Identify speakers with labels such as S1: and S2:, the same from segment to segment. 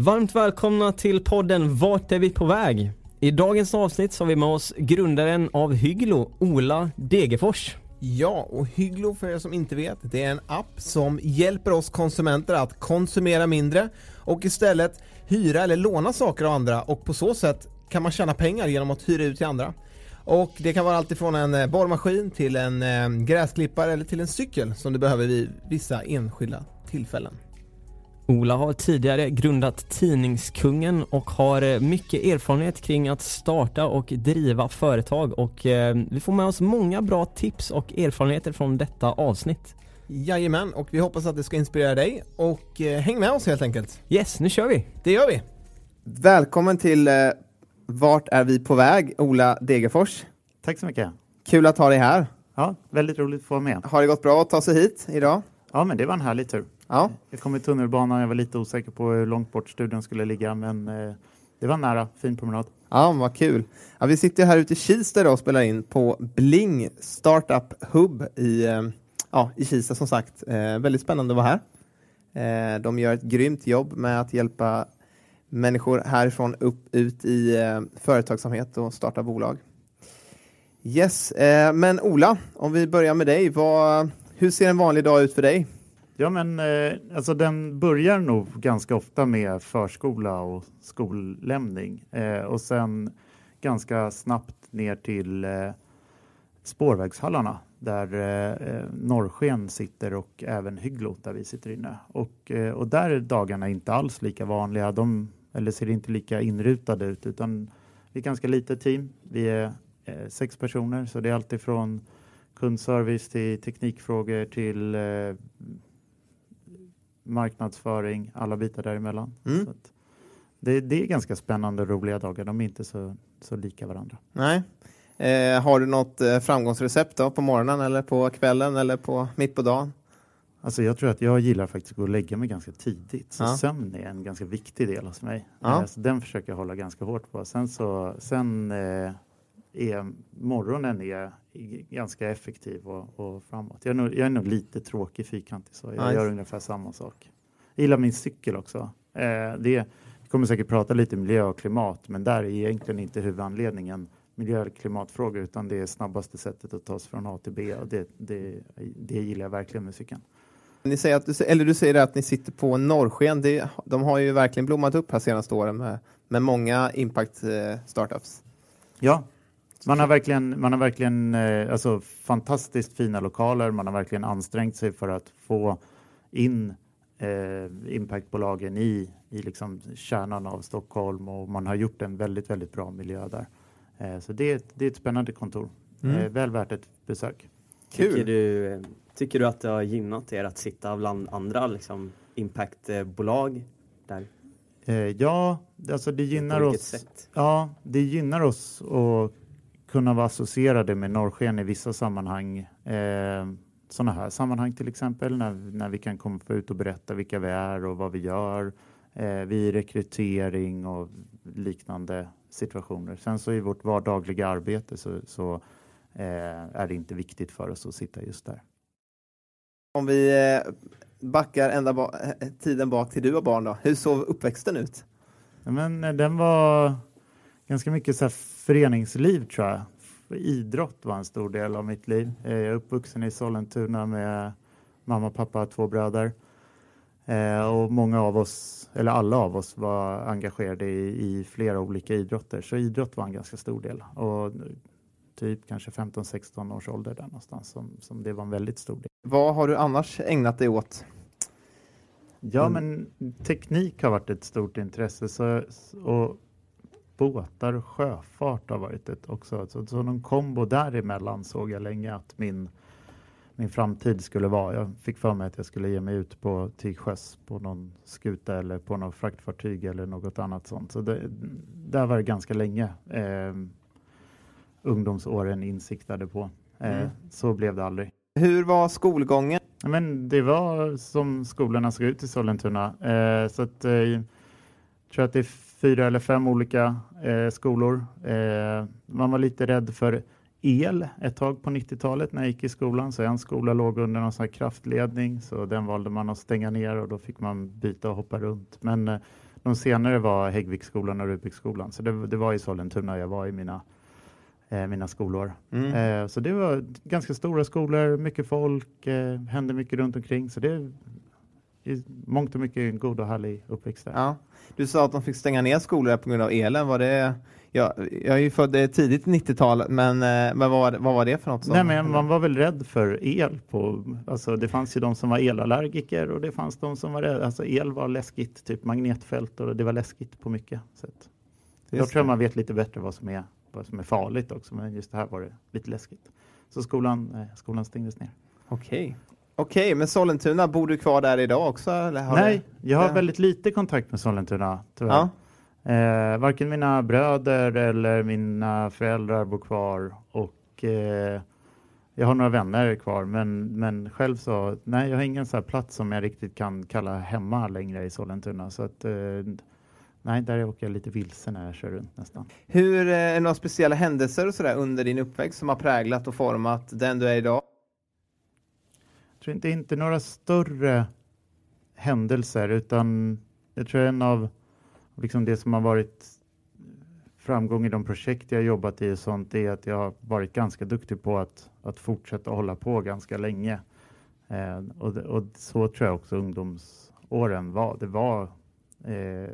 S1: Varmt välkomna till podden Vart är vi på väg? I dagens avsnitt så har vi med oss grundaren av Hygglo, Ola Degerfors.
S2: Ja, och Hygglo för er som inte vet, det är en app som hjälper oss konsumenter att konsumera mindre och istället hyra eller låna saker av andra och på så sätt kan man tjäna pengar genom att hyra ut till andra. Och det kan vara allt ifrån en eh, borrmaskin till en eh, gräsklippare eller till en cykel som du behöver vid vissa enskilda tillfällen.
S1: Ola har tidigare grundat Tidningskungen och har eh, mycket erfarenhet kring att starta och driva företag och eh, vi får med oss många bra tips och erfarenheter från detta avsnitt.
S2: Jajamän, och vi hoppas att det ska inspirera dig och eh, häng med oss helt enkelt.
S1: Yes, nu kör vi!
S2: Det gör vi! Välkommen till eh, Vart är vi på väg? Ola Degerfors.
S3: Tack så mycket.
S2: Kul att ha dig här.
S3: Ja, väldigt roligt att få vara med.
S2: Har det gått bra att ta sig hit idag?
S3: Ja, men det var en härlig tur.
S2: Ja.
S3: Jag kom i tunnelbanan, jag var lite osäker på hur långt bort studion skulle ligga, men eh, det var nära. Fin promenad.
S2: Ja, vad kul. Ja, vi sitter här ute i Kista och spelar in på Bling Startup Hub i, eh, ja, i Kista som sagt. Eh, väldigt spännande att vara här. Eh, de gör ett grymt jobb med att hjälpa människor härifrån upp ut i eh, företagsamhet och starta bolag. Yes, eh, men Ola, om vi börjar med dig. Vad, hur ser en vanlig dag ut för dig?
S3: Ja, men eh, alltså den börjar nog ganska ofta med förskola och skollämning eh, och sen ganska snabbt ner till eh, spårvägshallarna där eh, eh, Norrsken sitter och även Hygglo där vi sitter inne. Och, eh, och där är dagarna inte alls lika vanliga, de, eller ser inte lika inrutade ut utan vi är ett ganska litet team. Vi är eh, sex personer så det är alltifrån kundservice till teknikfrågor till eh, marknadsföring, alla bitar däremellan.
S2: Mm.
S3: Så det, det är ganska spännande och roliga dagar. De är inte så, så lika varandra.
S2: Nej. Eh, har du något eh, framgångsrecept då på morgonen eller på kvällen eller på mitt på dagen?
S3: Alltså jag tror att jag gillar faktiskt att gå och lägga mig ganska tidigt. Så
S2: Ja.
S3: sömn är en ganska viktig del hos mig.
S2: Ja.
S3: Eh, så den försöker jag hålla ganska hårt på. Sen så sen eh, är morgonen är ganska effektiv och, och framåt. Jag är, nog, jag är nog lite tråkig fyrkantig så jag
S2: Nice.
S3: gör ungefär samma sak. Jag gillar min cykel också. Eh, det, vi kommer säkert prata lite miljö och klimat men där är egentligen inte huvudanledningen miljö eller klimatfrågor utan det är snabbaste sättet att ta sig från A till B och det, det, det gillar jag verkligen med cykeln.
S2: Ni säger att du, eller du säger att ni sitter på Norrsken. Det, de har ju verkligen blommat upp här senaste åren med, med många impact eh, startups.
S3: Ja, man har verkligen, man har verkligen eh, alltså, fantastiskt fina lokaler. Man har verkligen ansträngt sig för att få in eh, impactbolagen i, i liksom kärnan av Stockholm och man har gjort en väldigt, väldigt bra miljö där. Eh, så det är, ett- det är ett spännande kontor.
S2: Mm.
S3: Eh, väl värt ett besök.
S4: Tycker
S2: Kul!
S4: du, tycker du att det har gynnat er att sitta bland andra liksom, impactbolag där?
S3: Eh, ja, alltså det gynnar oss.
S4: sätt?
S3: Ja, det gynnar oss att kunna vara associerade med Norrsken i vissa sammanhang. Eh, sådana här sammanhang till exempel, när, när vi kan komma ut och berätta vilka vi är och vad vi gör. Eh, vid rekrytering och liknande situationer. Sen så i vårt vardagliga arbete så, så eh, är det inte viktigt för oss att sitta just där.
S2: Om vi eh, backar ända ba tiden bak till du var barn då. Hur såg uppväxten ut?
S3: Ja, Men eh, den var ganska mycket så här föreningsliv tror jag. Idrott var en stor del av mitt liv. Eh, Jag är uppvuxen i Sollentuna med mamma, pappa och två bröder. Eh, och många av oss, eller alla av oss, var engagerade i, i flera olika idrotter. Så idrott var en ganska stor del. Och typ kanske 15-16 års ålder där någonstans som, som det var en väldigt stor del.
S2: Vad har du annars ägnat dig åt?
S3: Ja,
S2: Mm.
S3: men teknik har varit ett stort intresse. Så, och båtar och sjöfart har varit ett också. Så, så någon kombo däremellan såg jag länge att min, min framtid skulle vara. Jag fick för mig att jag skulle ge mig ut på till sjöss på någon skuta eller på något fraktfartyg eller något annat sånt. Så det, där var det ganska länge eh, ungdomsåren insiktade på. Eh,
S2: Mm.
S3: Så blev det aldrig.
S2: Hur var skolgången?
S3: Men det var som skolorna såg ut i Sollentuna. Eh, så att, eh, jag tror att det är fyra eller fem olika eh, skolor. Eh, man var lite rädd för el ett tag på 90-talet när jag gick i skolan. Så en skola låg under någon sån här kraftledning så den valde man att stänga ner och då fick man byta och hoppa runt. Men eh, de senare var Häggviksskolan och Rubiksskolan. Så det, det var i Sollentuna jag var i mina, eh, mina skolår.
S2: Mm.
S3: Eh, så det var ganska stora skolor, mycket folk, eh, hände mycket runt omkring. Så det i mångt och mycket en god och härlig uppväxt där.
S2: Ja. Du sa att de fick stänga ner skolor på grund av elen. Var det, ja, jag är ju född eh, tidigt 90-tal, men, eh, men vad, var det- vad var det för något? Som,
S3: Nej, men man var väl rädd för el. På, alltså det fanns ju de som var elallergiker och det fanns de som var rädda. Alltså el var läskigt, typ magnetfält och det var läskigt på mycket sätt. Jag tror
S2: det.
S3: man vet lite bättre vad som, är, vad som är farligt också, men just det här var det lite läskigt. Så skolan, eh, skolan stängdes ner.
S2: Okej. Okej, men Sollentuna, bor du kvar där idag också? Eller har
S3: Nej,
S2: du...
S3: jag har väldigt lite kontakt med Sollentuna tyvärr.
S2: Ja.
S3: Eh, varken mina bröder eller mina föräldrar bor kvar och eh, jag har några vänner kvar men, men själv så, nej jag har ingen så här plats som jag riktigt kan kalla hemma längre i Sollentuna så att eh, nej där åker jag lite vilse när jag kör runt nästan.
S2: Hur, eh, är det några speciella händelser och sådär under din uppväxt som har präglat och format den du är idag?
S3: Jag tror inte, inte några större händelser utan jag tror en av liksom det som har varit framgång i de projekt jag jobbat i och sånt är att jag har varit ganska duktig på att, att fortsätta hålla på ganska länge. Eh, och, och så tror jag också ungdomsåren var. Det var eh,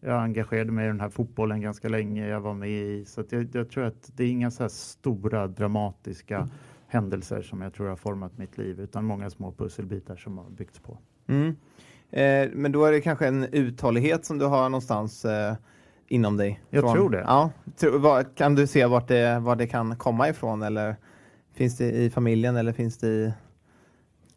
S3: jag engagerade mig i den här fotbollen ganska länge. Jag var med i, så att jag, jag tror att det är inga så här stora dramatiska mm händelser som jag tror har format mitt liv, utan många små pusselbitar som har byggts på.
S2: Mm. Eh, men då är det kanske en uthållighet som du har någonstans eh, inom dig?
S3: Jag tror det.
S2: Ja. Tro, vad, kan du se vart det, var det kan komma ifrån eller finns det i familjen eller finns det i...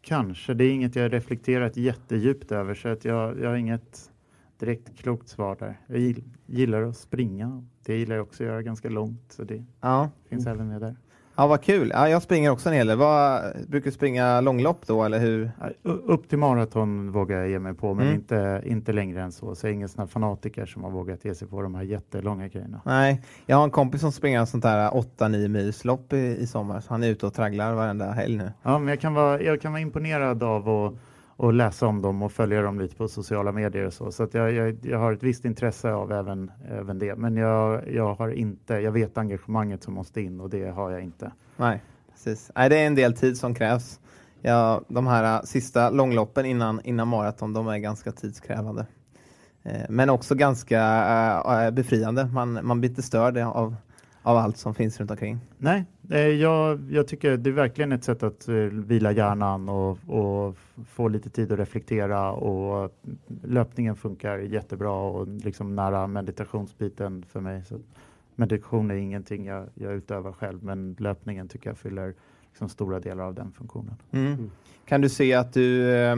S3: Kanske, det är inget jag reflekterat jättedjupt över, så att jag, jag har inget direkt klokt svar där. Jag gill, gillar att springa, det gillar jag också att göra ganska långt, så det
S2: Ja,
S3: finns även med där.
S2: Ja vad kul. Ja, jag springer också en hel del. Vad, brukar du springa långlopp då eller hur?
S3: Upp till maraton vågar jag ge mig på, men
S2: Mm.
S3: inte, inte längre än så. Så jag är ingen sån här fanatiker som har vågat ge sig på de här jättelånga grejerna.
S2: Nej, jag har en kompis som springer en sånt där 8-9 milslopp i, i sommar. Så han är ute och tragglar varenda helg nu.
S3: Ja, men jag kan vara, jag kan vara imponerad av att och läsa om dem och följa dem lite på sociala medier och så. Så att jag, jag, jag har ett visst intresse av även, även det. Men jag, jag har inte, jag vet engagemanget som måste in och det har jag inte.
S2: Nej, precis. Nej, det är en del tid som krävs. Ja, de här äh, sista långloppen innan, innan maraton, de är ganska tidskrävande. Eh, men också ganska äh, äh, befriande. Man, man blir inte störd av, av allt som finns runt omkring.
S3: Nej, eh, jag, jag tycker det är verkligen ett sätt att eh, vila hjärnan och, och få lite tid att reflektera och löpningen funkar jättebra och liksom nära meditationsbiten för mig. Så meditation är ingenting jag, jag utövar själv men löpningen tycker jag fyller liksom stora delar av den funktionen.
S2: Mm. Kan du se att du, eh,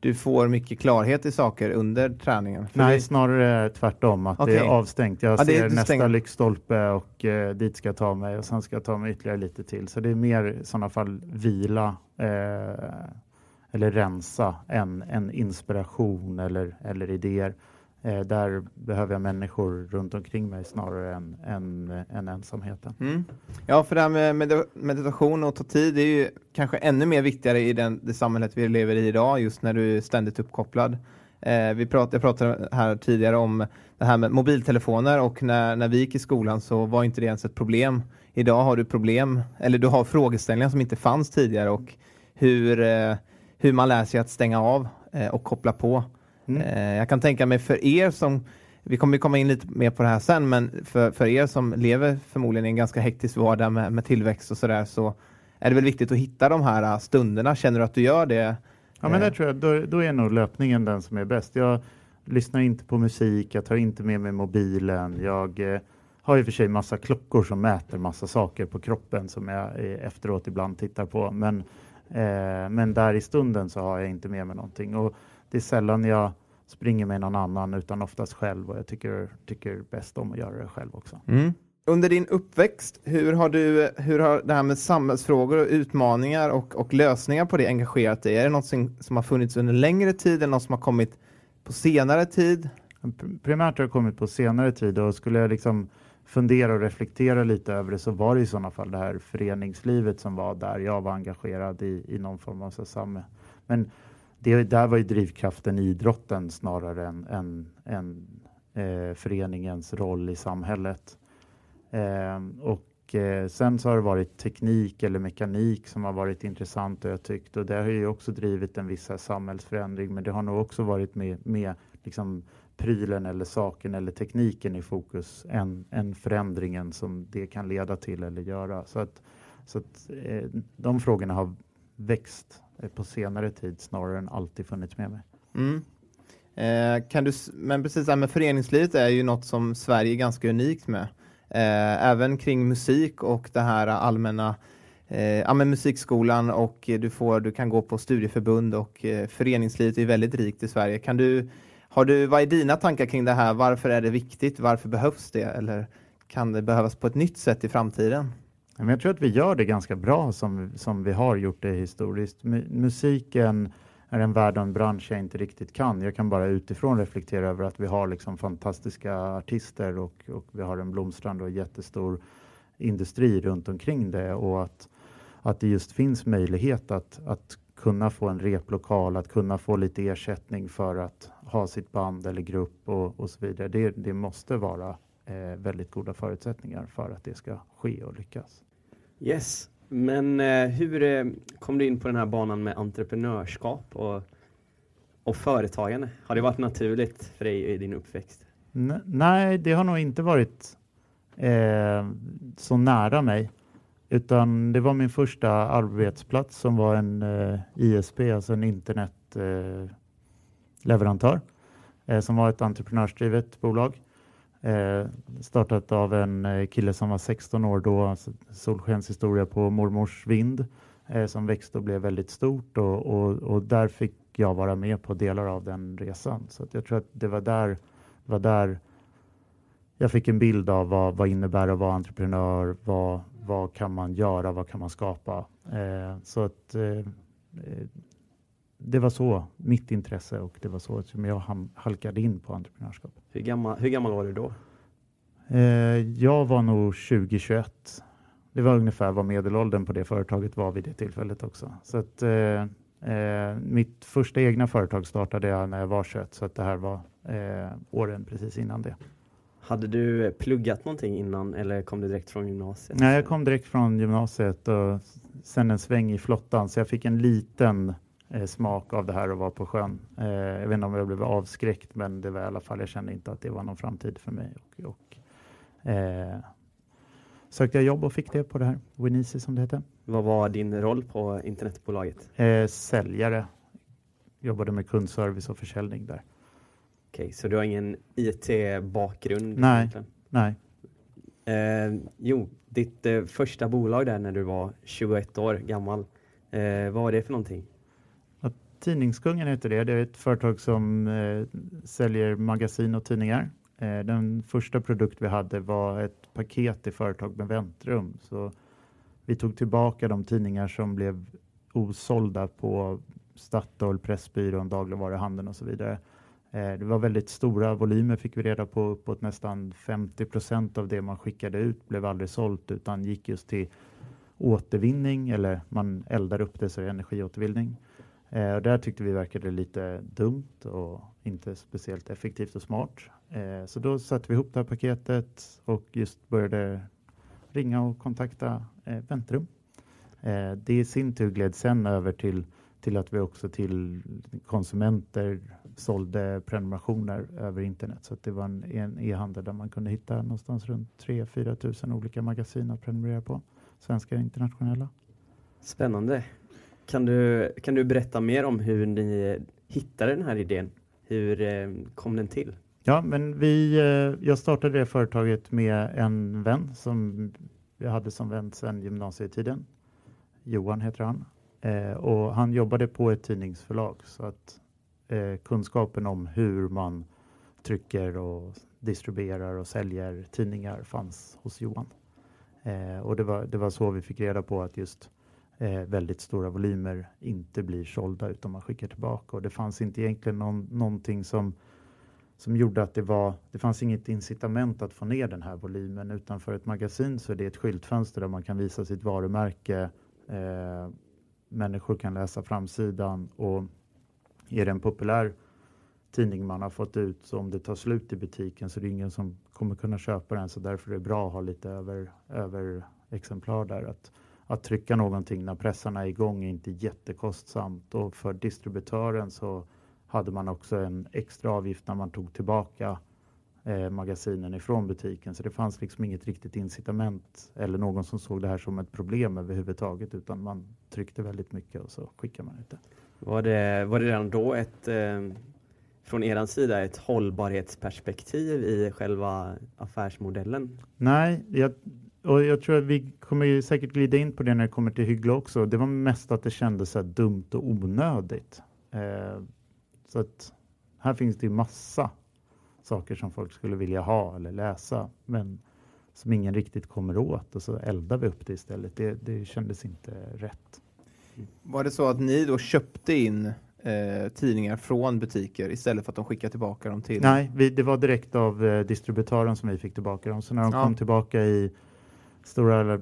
S2: du får mycket klarhet i saker under träningen? För
S3: Nej,
S2: det-
S3: snarare tvärtom. Att det
S2: Okej.
S3: är avstängt. Jag
S2: Ja, det
S3: ser nästa
S2: stänger-
S3: lyktstolpe och eh, dit ska jag ta mig och sen ska jag ta mig ytterligare lite till. Så det är mer i sådana fall vila eh, eller rensa än, än inspiration eller, eller idéer. Eh, där behöver jag människor runt omkring mig snarare än, än, än ensamheten.
S2: Mm. Ja, för det här med med meditation och ta tid det är ju kanske ännu mer viktigare i den, det samhället vi lever i idag, just när du är ständigt uppkopplad. Eh, vi prat, jag pratade här tidigare om det här med mobiltelefoner och när, när vi gick i skolan så var inte det ens ett problem. Idag har du problem, eller du har frågeställningar som inte fanns tidigare och hur, eh, hur man lär sig att stänga av eh, och koppla på.
S3: Mm.
S2: Eh, jag kan tänka mig för er som, vi kommer komma in lite mer på det här sen, men för, för er som lever förmodligen i en ganska hektisk vardag med, med tillväxt och sådär så är det väl viktigt att hitta de här eh, stunderna. Känner du att du gör det?
S3: Ja, men
S2: Eh.
S3: där tror jag, då, då är nog löpningen den som är bäst. Jag lyssnar inte på musik, jag tar inte med mig mobilen. Jag eh, har i och för sig massa klockor som mäter massa saker på kroppen som jag eh, efteråt ibland tittar på. Men, eh, men där i stunden så har jag inte med mig någonting. Och det är sällan jag springer med någon annan utan oftast själv och jag tycker, tycker bäst om att göra det själv också.
S2: Mm. Under din uppväxt, hur har, du, hur har det här med samhällsfrågor och utmaningar och, och lösningar på det engagerat dig? Är det något som, som har funnits under längre tid eller något som har kommit på senare tid?
S3: Pr- Primärt har det kommit på senare tid och skulle jag liksom fundera och reflektera lite över det så var det i sådana fall det här föreningslivet som var där jag var engagerad i, i någon form av så sam. Men det, där var ju drivkraften idrotten snarare än, än, än eh, föreningens roll i samhället. Eh, och eh, sen så har det varit teknik eller mekanik som har varit intressant och jag tyckt och det har ju också drivit en viss samhällsförändring men det har nog också varit med, med liksom prylen eller saken eller tekniken i fokus än, än förändringen som det kan leda till eller göra. Så att, så att eh, de frågorna har växt Eh, på senare tid snarare än alltid funnits med mig.
S2: Mm. Eh, kan du, men precis med föreningslivet är ju något som Sverige är ganska unikt med. Eh, även kring musik och det här allmänna eh, ja, men musikskolan och du, får, du kan gå på studieförbund och eh, föreningslivet är väldigt rikt i Sverige. Kan du, har du, vad är dina tankar kring det här? Varför är det viktigt? Varför behövs det? Eller kan det behövas på ett nytt sätt i framtiden?
S3: Men jag tror att vi gör det ganska bra som, som vi har gjort det historiskt. Musiken är en värld och en bransch jag inte riktigt kan. Jag kan bara utifrån reflektera över att vi har liksom fantastiska artister och, och vi har en blomstrande och jättestor industri runt omkring det och att, att det just finns möjlighet att, att kunna få en replokal, att kunna få lite ersättning för att ha sitt band eller grupp och, och så vidare. Det, det måste vara väldigt goda förutsättningar för att det ska ske och lyckas.
S4: Yes, men eh, hur eh, kom du in på den här banan med entreprenörskap och, och företagande? Har det varit naturligt för dig i din uppväxt?
S3: N- nej, det har nog inte varit eh, så nära mig. Utan det var min första arbetsplats som var en eh, ISP, alltså en internetleverantör. Eh, leverantör, eh, som var ett entreprenörsdrivet bolag. Eh, startat av en eh, kille som var 16 år då, Solskens solskenshistoria på mormors vind eh, som växte och blev väldigt stort och, och, och där fick jag vara med på delar av den resan. Så att jag tror att det var där, var där jag fick en bild av vad, vad innebär att vara entreprenör, vad, vad kan man göra, vad kan man skapa. Eh, så att eh, det var så mitt intresse och det var så som jag halkade in på entreprenörskap.
S4: Hur gammal, hur gammal var du då?
S3: Eh, jag var nog 2021. Det var ungefär vad medelåldern på det företaget var vid det tillfället också. Så att, eh, eh, mitt första egna företag startade jag när jag var 21 så att det här var eh, åren precis innan det.
S4: Hade du pluggat någonting innan eller kom du direkt från gymnasiet?
S3: Nej, jag kom direkt från gymnasiet och sen en sväng i flottan så jag fick en liten smak av det här att vara på sjön. Eh, jag vet inte om jag blev avskräckt men det var i alla fall, jag kände inte att det var någon framtid för mig. Och, och, eh, sökte jag jobb och fick det på det här, Winisi som det heter.
S4: Vad var din roll på internetbolaget?
S3: Eh, säljare, jobbade med kundservice och försäljning där.
S4: Okej, så du har ingen IT-bakgrund?
S3: Nej.
S4: egentligen?
S3: Nej,
S4: Eh, jo, ditt eh, första bolag där när du var 21 år gammal, eh, vad var det för någonting?
S3: Tidningskungen heter det. Det är ett företag som eh, säljer magasin och tidningar. Eh, den första produkt vi hade var ett paket i företag med väntrum. Så vi tog tillbaka de tidningar som blev osålda på Statoil, Pressbyrån, dagligvaruhandeln och så vidare. Eh, det var väldigt stora volymer fick vi reda på. Uppåt nästan 50 procent av det man skickade ut blev aldrig sålt utan gick just till återvinning eller man eldar upp det så är energiåtervinning. Eh, och där tyckte vi verkade lite dumt och inte speciellt effektivt och smart. Eh, så då satte vi ihop det här paketet och just började ringa och kontakta eh, väntrum. Eh, det i sin tur gled sen över till till att vi också till konsumenter sålde prenumerationer över internet. Så det var en e-handel där man kunde hitta någonstans runt 3-4 tusen olika magasin att prenumerera på, svenska och internationella.
S4: Spännande. Kan du, kan du berätta mer om hur ni hittade den här idén? Hur eh, kom den till?
S3: Ja, men vi, eh, jag startade det företaget med en vän som jag hade som vän sedan gymnasietiden. Johan heter han. Eh, och han jobbade på ett tidningsförlag så att eh, kunskapen om hur man trycker och distribuerar och säljer tidningar fanns hos Johan. Eh, och det var, det var så vi fick reda på att just eh, väldigt stora volymer inte blir sålda utan man skickar tillbaka och det fanns inte egentligen någon, någonting som som gjorde att det var, det fanns inget incitament att få ner den här volymen utan för ett magasin så är det ett skyltfönster där man kan visa sitt varumärke. Eh, människor kan läsa framsidan och är det en populär tidning man har fått ut så om det tar slut i butiken så är det ingen som kommer kunna köpa den så därför är det bra att ha lite över, över exemplar där. Att, att trycka någonting när pressarna är igång är inte jättekostsamt och för distributören så hade man också en extra avgift när man tog tillbaka eh, magasinen ifrån butiken. Så det fanns liksom inget riktigt incitament eller någon som såg det här som ett problem överhuvudtaget utan man tryckte väldigt mycket och så skickade man ut det.
S4: Var det, var det redan då ett, eh, från er sida ett hållbarhetsperspektiv i själva affärsmodellen?
S3: Nej, jag, och jag tror att vi kommer säkert glida in på det när det kommer till Hyggla också. Det var mest att det kändes så dumt och onödigt. Eh, så att här finns det massa saker som folk skulle vilja ha eller läsa, men som ingen riktigt kommer åt och så eldar vi upp det istället. Det, det kändes inte rätt.
S2: Var det så att ni då köpte in eh, tidningar från butiker istället för att de skickade tillbaka dem till?
S3: Nej, vi, det var direkt av eh, distributören som vi fick tillbaka dem. Så när de ja. kom tillbaka i stora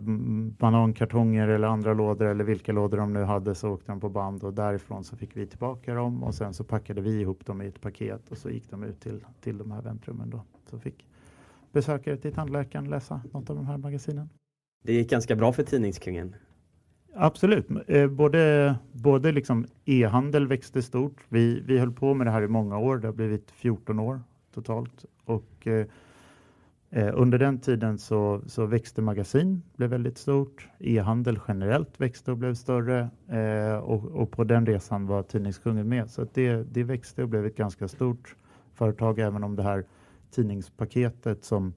S3: banankartonger eller andra lådor eller vilka lådor de nu hade så åkte de på band och därifrån så fick vi tillbaka dem och sen så packade vi ihop dem i ett paket och så gick de ut till, till de här väntrummen då. Så fick besökare till tandläkaren läsa något av de här magasinen.
S4: Det gick ganska bra för Tidningskungen.
S3: Absolut. Eh, både, både liksom e-handel växte stort. Vi, vi höll på med det här i många år. Det har blivit 14 år totalt. Och eh, Eh, under den tiden så, så växte magasin, blev väldigt stort. E-handel generellt växte och blev större eh, och, och, på den resan var Tidningskungen med. Så det, det växte och blev ett ganska stort företag även om det här tidningspaketet som,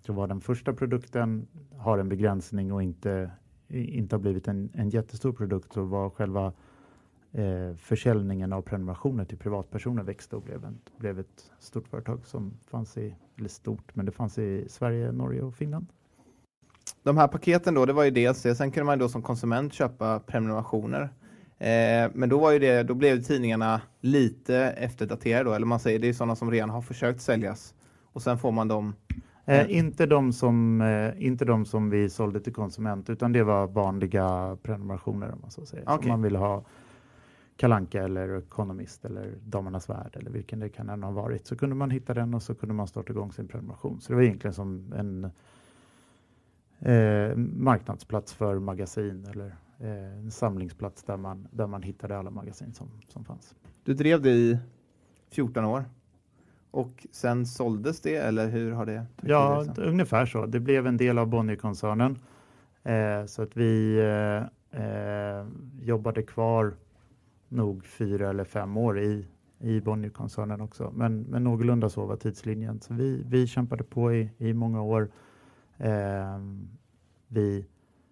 S3: som var den första produkten har en begränsning och inte, inte har blivit en, en jättestor produkt så var själva eh, försäljningen av prenumerationer till privatpersoner växte och blev, en, blev ett stort företag som fanns i, eller stort, men det fanns i Sverige, Norge och Finland.
S2: De här paketen då, det var ju dels det. Sen kunde man då som konsument köpa prenumerationer. Eh, men då var ju det, då blev tidningarna lite efterdaterade då, eller man säger det är sådana som redan har försökt säljas och sen får man dem
S3: Eh, inte, de som, eh, inte de som vi sålde till konsument utan det var vanliga prenumerationer om man så säger. Okay. Som man ville ha Kalanka eller Economist eller Damernas Värld eller vilken det kan ha varit så kunde man hitta den och så kunde man starta igång sin prenumeration. Så det var egentligen som en eh, marknadsplats för magasin eller eh, en samlingsplats där man, där man hittade alla magasin som, som fanns.
S2: Du drev det i 14 år och sen såldes det eller hur har det?
S3: Ja, det ungefär så. Det blev en del av Bonnierkoncernen eh, så att vi eh, eh, jobbade kvar nog fyra eller fem år i, i Bonnierkoncernen också. Men, men någorlunda så var tidslinjen. Så vi, vi kämpade på i, i många år. Eh, vi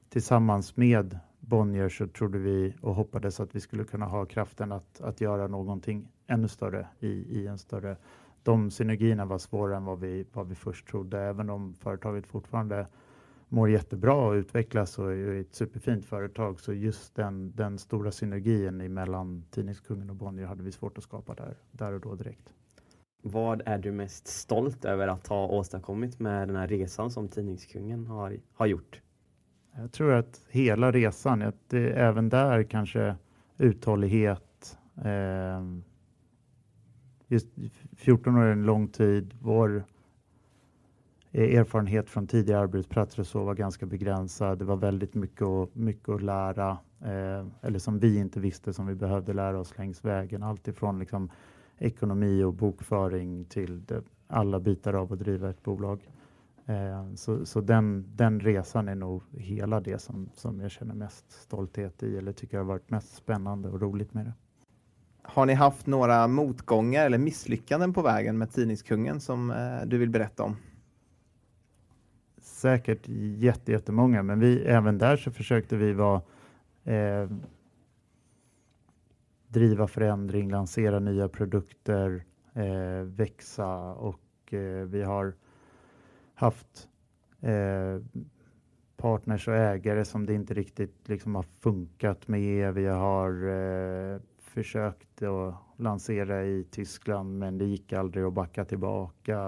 S3: tillsammans med Bonnier så trodde vi och hoppades att vi skulle kunna ha kraften att, att göra någonting ännu större i, i en större de synergierna var svårare än vad vi, vad vi först trodde, även om företaget fortfarande mår jättebra och utvecklas och är ett superfint företag. Så just den, den stora synergin mellan Tidningskungen och Bonnier hade vi svårt att skapa där, där och då direkt.
S4: Vad är du mest stolt över att ha åstadkommit med den här resan som Tidningskungen har, har gjort?
S3: Jag tror att hela resan, att det, även där kanske uthållighet. Eh, just 14 år är en lång tid. Vår Eh, erfarenhet från tidigare arbetsplatser och så var ganska begränsad. Det var väldigt mycket, att, mycket att lära. eh, eller som vi inte visste som vi behövde lära oss längs vägen. Allt ifrån liksom ekonomi och bokföring till det, alla bitar av att driva ett bolag. Eh, så så den, den resan är nog hela det som, som jag känner mest stolthet i eller tycker har varit mest spännande och roligt med det.
S2: Har ni haft några motgångar eller misslyckanden på vägen med Tidningskungen som eh, du vill berätta om?
S3: Säkert jätte, jättemånga, men vi, även där så försökte vi vara eh, driva förändring, lansera nya produkter, eh, växa och eh, vi har haft eh, partners och ägare som det inte riktigt liksom har funkat med. Vi har eh, försökt att lansera i Tyskland men det gick aldrig att backa tillbaka.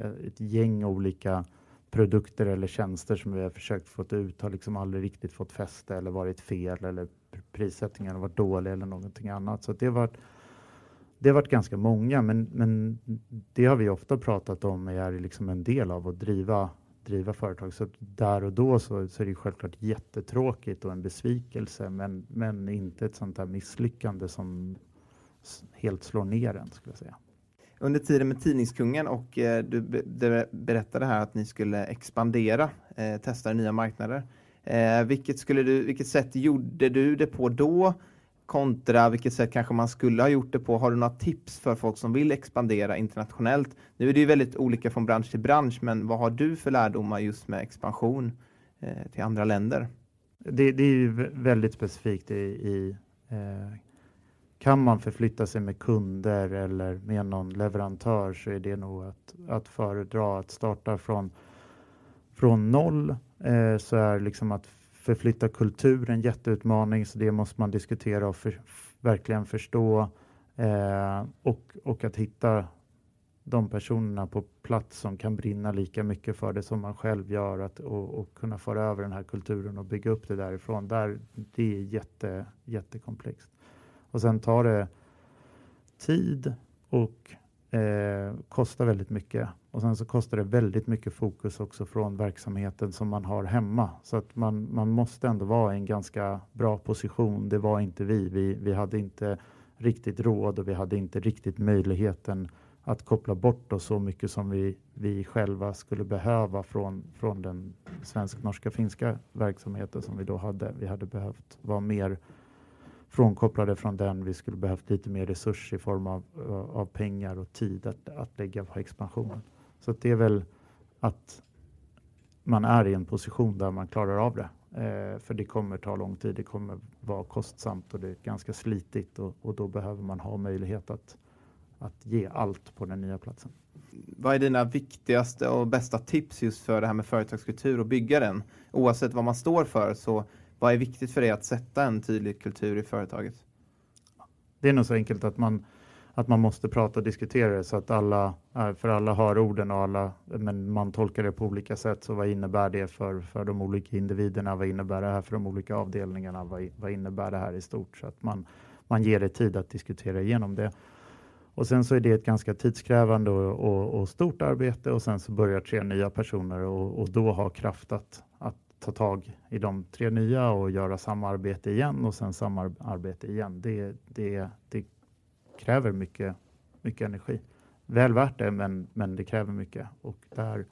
S3: Eh, ett gäng olika produkter eller tjänster som vi har försökt få ut har liksom aldrig riktigt fått fäste eller varit fel eller prissättningen har varit dålig eller någonting annat. Så det har varit, det har varit ganska många, men, men det har vi ofta pratat om är liksom en del av att driva, driva företag. Så där och då så, så är det självklart jättetråkigt och en besvikelse, men, men inte ett sånt här misslyckande som helt slår ner en, skulle jag säga.
S2: Under tiden med Tidningskungen och eh, du be berättade här att ni skulle expandera, eh, testa nya marknader. Eh, vilket, skulle du, vilket sätt gjorde du det på då? kontra vilket sätt kanske man skulle ha gjort det på. Har du några tips för folk som vill expandera internationellt? Nu är det ju väldigt olika från bransch till bransch, men vad har du för lärdomar just med expansion eh, till andra länder?
S3: Det, det, är ju väldigt specifikt i, i eh, kan man förflytta sig med kunder eller med någon leverantör så är det nog att, att föredra att starta från, från noll eh, så är liksom att förflytta kultur en jätteutmaning, så det måste man diskutera och för, verkligen förstå. Eh, och, och att hitta de personerna på plats som kan brinna lika mycket för det som man själv gör att, och, och kunna föra över den här kulturen och bygga upp det därifrån. Där, det är jätte, jättekomplext. Och sen tar det tid och eh, kostar väldigt mycket. Och sen så kostar det väldigt mycket fokus också från verksamheten som man har hemma. Så att man, man måste ändå vara i en ganska bra position. Det var inte vi. vi. Vi hade inte riktigt råd och vi hade inte riktigt möjligheten att koppla bort oss så mycket som vi, vi själva skulle behöva från, från den svensk-norska finska verksamheten som vi då hade. Vi hade behövt vara mer frånkopplade från den. Vi skulle behövt lite mer resurser i form av, eh, av pengar och tid att, att lägga på expansionen. Så det är väl att man är i en position där man klarar av det. Eh, för det kommer ta lång tid, det kommer vara kostsamt och det är ganska slitigt och, och då behöver man ha möjlighet att, att ge allt på den nya platsen.
S2: Vad är dina viktigaste och bästa tips just för det här med företagskultur och bygga den? Oavsett vad man står för så vad är viktigt för dig att sätta en tydlig kultur i företaget?
S3: Det är nog så enkelt att man, att man måste prata och diskutera det så att alla, eh, för alla hör orden och alla, men man tolkar det på olika sätt. Så vad innebär det för, för de olika individerna? Vad innebär det här för de olika avdelningarna? Vad, vad innebär det här i stort? Så att man, man ger det tid att diskutera igenom det. Och sen så är det ett ganska tidskrävande och, och, och stort arbete och sen så börjar tre nya personer och, och då ha kraft att, att ta tag i de tre nya och göra samarbete igen och sen samarbete igen. Det, det, det kräver mycket, mycket energi. Väl värt det, men, men det kräver mycket och där,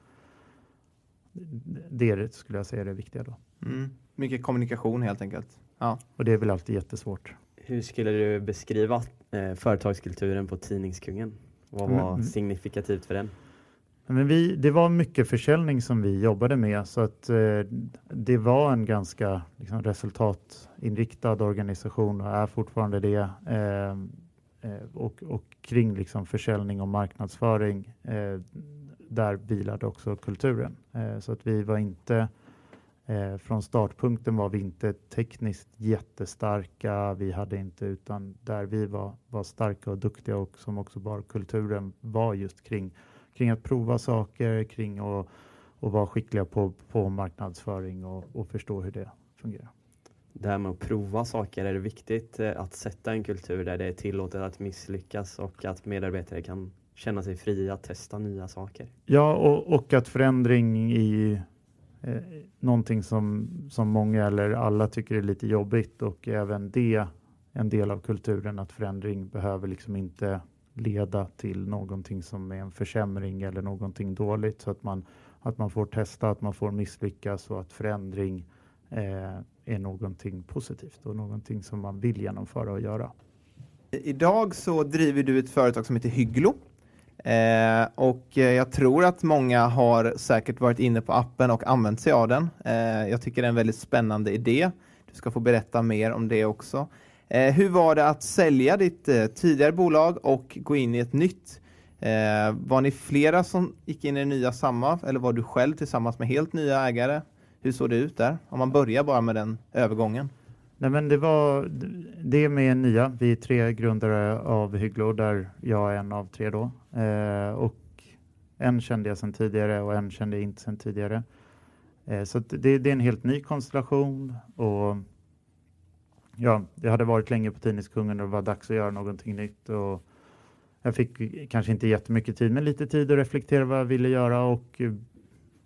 S3: det skulle jag säga är det viktiga då.
S2: Mm. Mycket kommunikation helt enkelt. Ja.
S3: Och det är väl alltid jättesvårt.
S4: Hur skulle du beskriva eh, företagskulturen på Tidningskungen? Vad var mm. signifikativt för den?
S3: Men vi, det var mycket försäljning som vi jobbade med så att eh, det var en ganska liksom, resultatinriktad organisation och är fortfarande det. Eh, eh, och, och, kring liksom, försäljning och marknadsföring eh, där vilade också kulturen. Eh, så att vi var inte eh, från startpunkten var vi inte tekniskt jättestarka. Vi hade inte utan där vi var, var starka och duktiga och som också bar kulturen var just kring kring att prova saker, kring att och vara skickliga på, på marknadsföring och, och förstå hur det fungerar.
S4: Det här med att prova saker, är det viktigt eh, att sätta en kultur där det är tillåtet att misslyckas och att medarbetare kan känna sig fria att testa nya saker?
S3: Ja, och, och att förändring i eh, någonting som, som många eller alla tycker är lite jobbigt och även det en del av kulturen att förändring behöver liksom inte leda till någonting som är en försämring eller någonting dåligt så att man, att man får testa, att man får misslyckas och att förändring eh, är någonting positivt och någonting som man vill genomföra och göra.
S2: Idag så driver du ett företag som heter Hygglo. Eh, och eh, jag tror att många har säkert varit inne på appen och använt sig av den. Eh, jag tycker det är en väldigt spännande idé. Du ska få berätta mer om det också. Eh, hur var det att sälja ditt eh, tidigare bolag och gå in i ett nytt? Eh, var ni flera som gick in i det nya samma eller var du själv tillsammans med helt nya ägare? Hur såg det ut där? Om man börjar bara med den övergången.
S3: Nej, men det var det med nya. Vi är tre grundare av Hygglo där jag är en av tre då. Eh, och en kände jag sedan tidigare och en kände jag inte sedan tidigare. Eh, så det, det, är en helt ny konstellation och ja, det hade varit länge på Tidningskungen och det var dags att göra någonting nytt. Och jag fick kanske inte jättemycket tid, men lite tid att reflektera vad jag ville göra och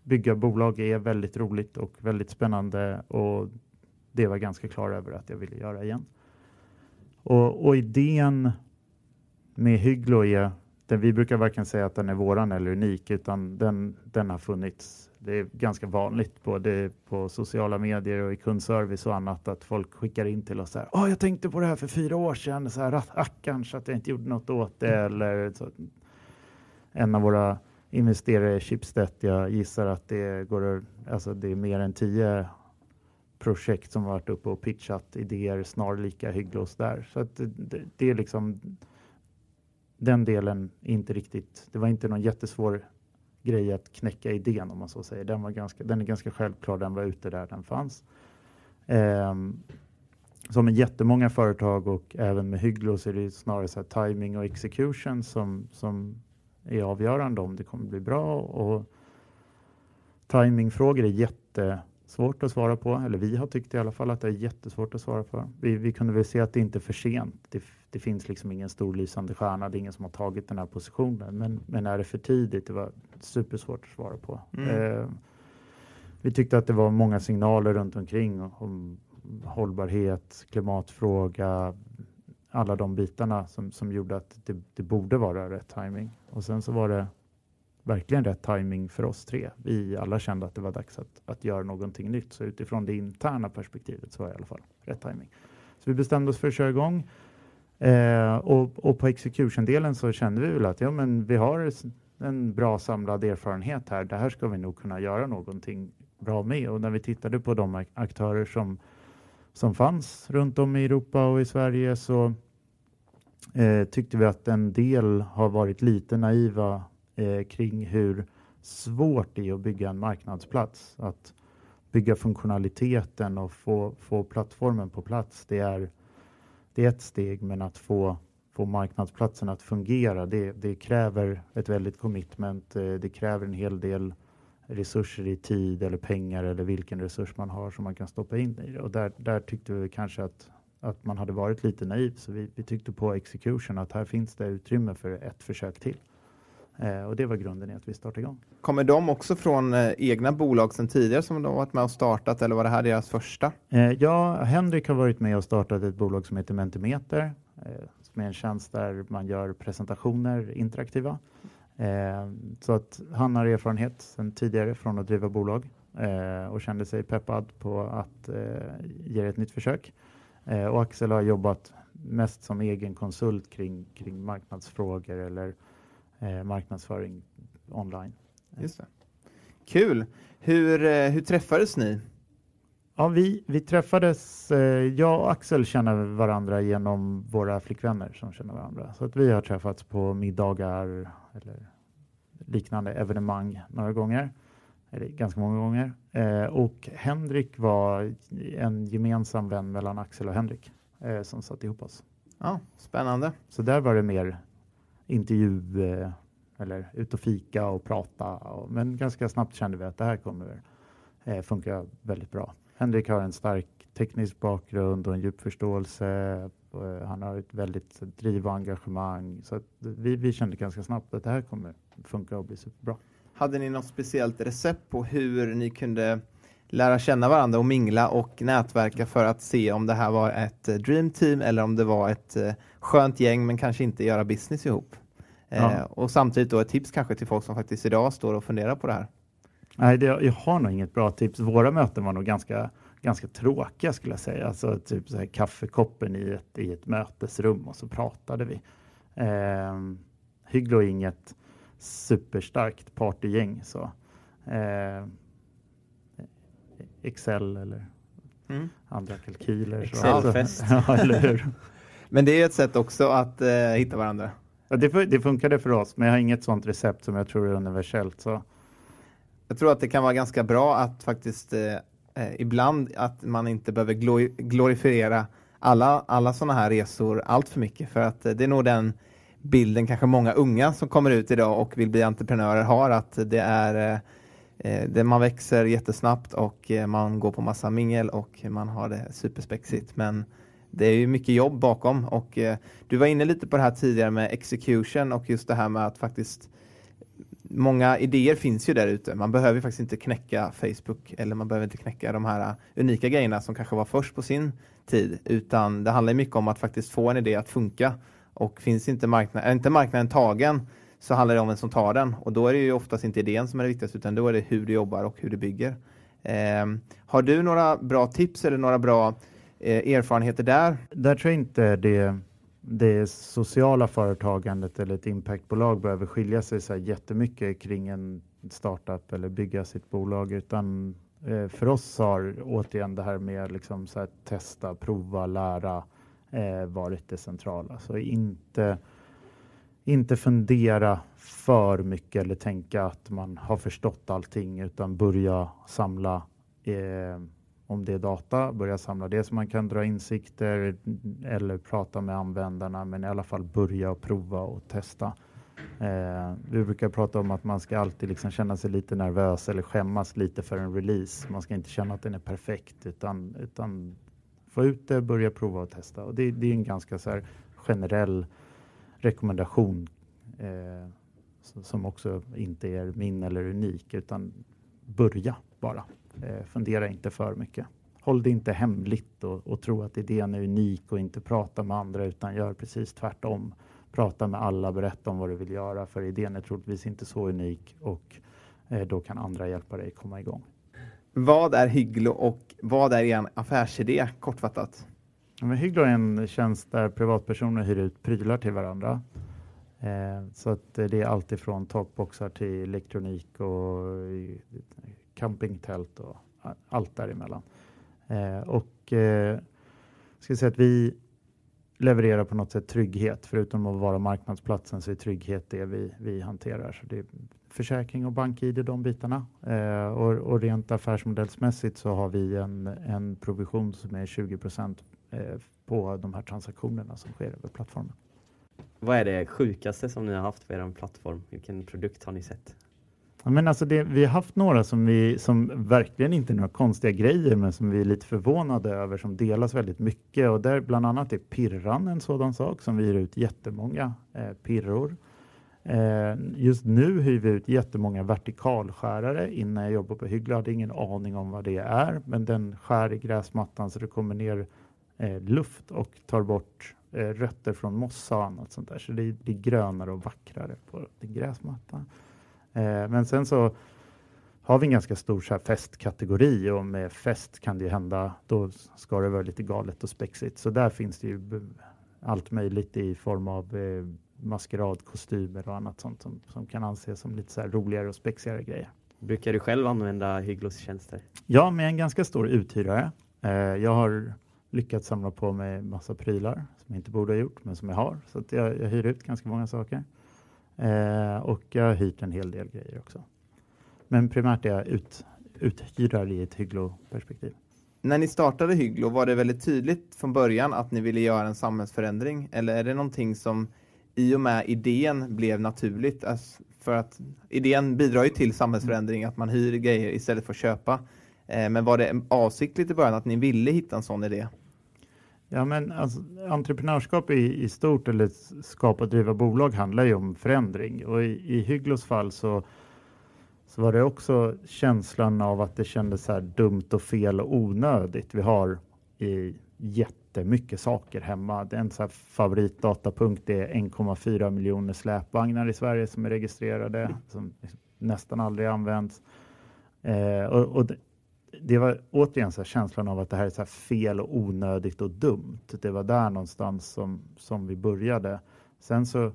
S3: bygga bolag är väldigt roligt och väldigt spännande och det var ganska klar över att jag ville göra igen. Och, och idén med Hygglo är, den, vi brukar varken säga att den är våran eller unik, utan den, den har funnits. Det är ganska vanligt både på sociala medier och i kundservice och annat att folk skickar in till oss så här. Oh, jag tänkte på det här för fyra år sedan, så här, rackarns att jag inte gjorde något åt det. Mm. Eller så, en av våra investerare i Schibsted, jag gissar att det går, alltså det är mer än tio projekt som varit uppe och pitchat idéer snarlika Hygglos där. Så att det, det, är liksom den delen inte riktigt. Det var inte någon jättesvår grej att knäcka idén om man så säger. Den, var ganska, den är ganska självklar. Den var ute där den fanns. Um, som med jättemånga företag och även med Hygglo så är det snarare så här timing och execution som, som är avgörande om det kommer bli bra. Och timingfrågor är jättesvårt att svara på, eller vi har tyckt i alla fall att det är jättesvårt att svara på. Vi, vi kunde väl se att det inte är för sent. Det, det, finns liksom ingen stor lysande stjärna, det är ingen som har tagit den här positionen. Men, men är det för tidigt? Det var supersvårt att svara på. Mm. Eh, vi tyckte att det var många signaler runt omkring om hållbarhet, klimatfråga, alla de bitarna som, som gjorde att det, det borde vara rätt timing. Och sen så var det verkligen rätt timing för oss tre. Vi alla kände att det var dags att, att göra någonting nytt. Så utifrån det interna perspektivet så var det i alla fall rätt timing. Så vi bestämde oss för att köra igång. Eh, och, och, på execution-delen så kände vi väl att ja, men vi har en bra samlad erfarenhet här. Det här ska vi nog kunna göra någonting bra med. Och när vi tittade på de aktörer som, som fanns runt om i Europa och i Sverige så eh, tyckte vi att en del har varit lite naiva eh, kring hur svårt det är att bygga en marknadsplats. Att bygga funktionaliteten och få, få plattformen på plats, det är, det är ett steg, men att få, få marknadsplatsen att fungera, det, det kräver ett väldigt commitment. Eh, det kräver en hel del resurser i tid eller pengar eller vilken resurs man har som man kan stoppa in i det. Och där, där tyckte vi kanske att, att man hade varit lite naiv, så vi, vi tyckte på execution att här finns det utrymme för ett försök till. Eh, och det var grunden i att vi startade igång.
S2: Kommer de också från eh, egna bolag sedan tidigare som de varit med och startat eller var det här deras första?
S3: Eh, ja, Henrik har varit med och startat ett bolag som heter Mentimeter som är en tjänst där man gör presentationer interaktiva. Så att han har erfarenhet sedan tidigare från att driva bolag och kände sig peppad på att ge ett nytt försök. och Axel har jobbat mest som egen konsult kring, kring marknadsfrågor eller eh, marknadsföring online.
S2: Just det. Kul! Hur, eh, hur träffades ni?
S3: Ja, vi, vi träffades, eh, jag och Axel känner varandra genom våra flickvänner som känner varandra. Så att vi har träffats på middagar eller liknande evenemang några gånger, eller ganska många gånger. Eh, och Henrik var en gemensam vän mellan Axel och Henrik eh, som satt ihop oss.
S2: Ja, Spännande.
S3: Så där var det mer intervju eller ut och fika och prata. men ganska snabbt kände vi att det här kommer eh, funka väldigt bra. Henrik har en stark teknisk bakgrund och en djup förståelse. Eh, han har ett väldigt driv och engagemang. Så vi, vi kände ganska snabbt att det här kommer funka och bli superbra.
S2: hade ni något speciellt recept på hur ni kunde lära känna varandra och mingla och nätverka för att se om det här var ett dream team eller om det var ett eh, skönt gäng men kanske inte göra business ihop? Ja. Eh, och samtidigt då ett tips kanske till folk som faktiskt idag står och funderar på det här.
S3: Nej, det, jag har nog inget bra tips. Våra möten var nog ganska, ganska tråkiga skulle jag säga. Alltså typ så här kaffekoppen i ett, i ett mötesrum och så pratade vi. Eh, Hygglo är inget superstarkt partygäng så. Eh, Excel eller mm. andra kalkyler.
S4: Excelfest.
S3: ja, eller hur?
S2: Men det är ett sätt också att eh, hitta varandra.
S3: Ja, det, det funkade för oss, men jag har inget sånt recept som jag tror är universellt. Så.
S2: Jag tror att det kan vara ganska bra att faktiskt eh, eh ibland att man inte behöver glorifiera alla, alla sådana här resor allt för mycket för att eh, det är nog den bilden kanske många unga som kommer ut idag och vill bli entreprenörer har att det är eh, eh det man växer jättesnabbt och eh, man går på massa mingel och man har det superspexigt men det är ju mycket jobb bakom och eh, du var inne lite på det här tidigare med execution och just det här med att faktiskt många idéer finns ju där ute. Man behöver faktiskt inte knäcka Facebook eller man behöver inte knäcka de här eh, unika grejerna som kanske var först på sin tid, utan det handlar mycket om att faktiskt få en idé att funka. Och finns inte marknad, är inte marknaden tagen så handlar det om vem som tar den och då är det ju oftast inte idén som är det viktigaste utan då är det hur du jobbar och hur du bygger. Eh, har du några bra tips eller några bra Eh, erfarenheter där?
S3: Där tror jag inte det det sociala företagandet eller ett impactbolag behöver skilja sig så här jättemycket kring en startup eller bygga sitt bolag utan eh, för oss har återigen det här med liksom så här, testa, prova, lära eh, varit det centrala. Så inte, inte fundera för mycket eller tänka att man har förstått allting utan börja samla eh, om det är data, börja samla det så man kan dra insikter eller prata med användarna, men i alla fall börja och prova och testa. Eh, vi brukar prata om att man ska alltid liksom känna sig lite nervös eller skämmas lite för en release. Man ska inte känna att den är perfekt utan, utan få ut det, börja prova och testa. Och det, det är en ganska så generell rekommendation eh, som också inte är min eller unik utan börja bara. Eh, fundera inte för mycket. Håll det inte hemligt och, och tro att idén är unik och inte prata med andra utan gör precis tvärtom. Prata med alla, berätta om vad du vill göra för idén är troligtvis inte så unik och eh, då kan andra hjälpa dig komma igång.
S2: Vad är Hygglo och vad är er affärsidé kortfattat?
S3: Ja, men Hygglo är en tjänst där privatpersoner hyr ut prylar till varandra. Eh, så att det är allt ifrån takboxar till elektronik och campingtält och allt däremellan. Eh, och eh, ska säga att vi levererar på något sätt trygghet. Förutom att vara marknadsplatsen så är trygghet det vi, vi hanterar. Så det är försäkring och bank-id, de bitarna. Eh, och, och rent affärsmodellsmässigt så har vi en, en provision som är 20 procent eh, på de här transaktionerna som sker över plattformen.
S4: Vad är det sjukaste som ni har haft på er plattform? Vilken produkt har ni sett?
S3: Men alltså det, vi har haft några som, vi, som verkligen inte är några konstiga grejer men som vi är lite förvånade över som delas väldigt mycket och där bland annat är pirran en sådan sak som vi ger ut jättemånga eh, pirror. Eh, just nu hyr vi ut jättemånga vertikalskärare. Innan jag jobbade på Hyggla hade ingen aning om vad det är men den skär i gräsmattan så det kommer ner eh, luft och tar bort eh, rötter från mossa och annat sånt där så det blir grönare och vackrare på gräsmattan. gräsmatta men sen så har vi en ganska stor så här festkategori och med fest kan det hända, då ska det vara lite galet och spexigt. Så där finns det ju allt möjligt i form av eh, maskeradkostymer och annat sånt som, som kan anses som lite så roligare och spexigare grejer.
S4: Brukar du själv använda Hygglos tjänster?
S3: Ja, med en ganska stor uthyrare. Eh, jag har lyckats samla på mig massa prylar som jag inte borde ha gjort, men som jag har. Så jag, jag hyr ut ganska många saker. Eh, och jag har hyrt en hel del grejer också. Men primärt är jag ut, uthyrare i ett Hygglo-perspektiv.
S2: När ni startade Hygglo, var det väldigt tydligt från början att ni ville göra en samhällsförändring? Eller är det någonting som i och med idén blev naturligt? Alltså för att idén bidrar ju till samhällsförändring, att man hyr grejer istället för att köpa. Eh, men var det avsiktligt i början att ni ville hitta en sån idé?
S3: Ja, men alltså, entreprenörskap i, i stort eller skapa och driva bolag handlar ju om förändring och i, i Hygglos fall så så var det också känslan av att det kändes så här dumt och fel och onödigt. Vi har i jättemycket saker hemma. En så här favoritdatapunkt är 1,4 miljoner släpvagnar i Sverige som är registrerade, som liksom nästan aldrig används. Eh, och, och det, var återigen så känslan av att det här är så fel och onödigt och dumt. Det var där någonstans som, som vi började. Sen så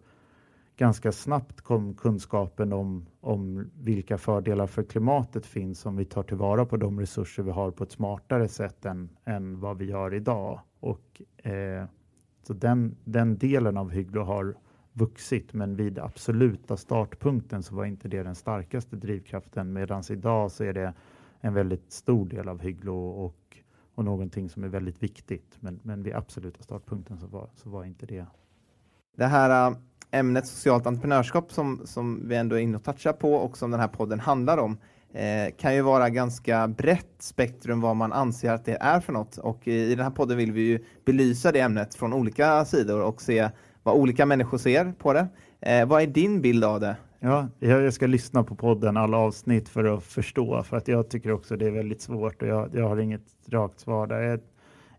S3: ganska snabbt kom kunskapen om, om vilka fördelar för klimatet finns om vi tar tillvara på de resurser vi har på ett smartare sätt än, än vad vi gör idag. Och, eh, så den, den delen av Hygglo har vuxit, men vid absoluta startpunkten så var inte det den starkaste drivkraften, medan idag så är det en väldigt stor del av Hygglo och, och någonting som är väldigt viktigt. Men, men vid absoluta startpunkten så var, så var inte det.
S2: Det här äh, ämnet socialt entreprenörskap som, som vi ändå är inne och touchar på och som den här podden handlar om eh, kan ju vara ganska brett spektrum vad man anser att det är för något och i, i den här podden vill vi ju belysa det ämnet från olika sidor och se vad olika människor ser på det. Eh, vad är din bild av det?
S3: Ja, jag ska lyssna på podden, alla avsnitt för att förstå, för att jag tycker också det är väldigt svårt och jag, jag har inget rakt svar där.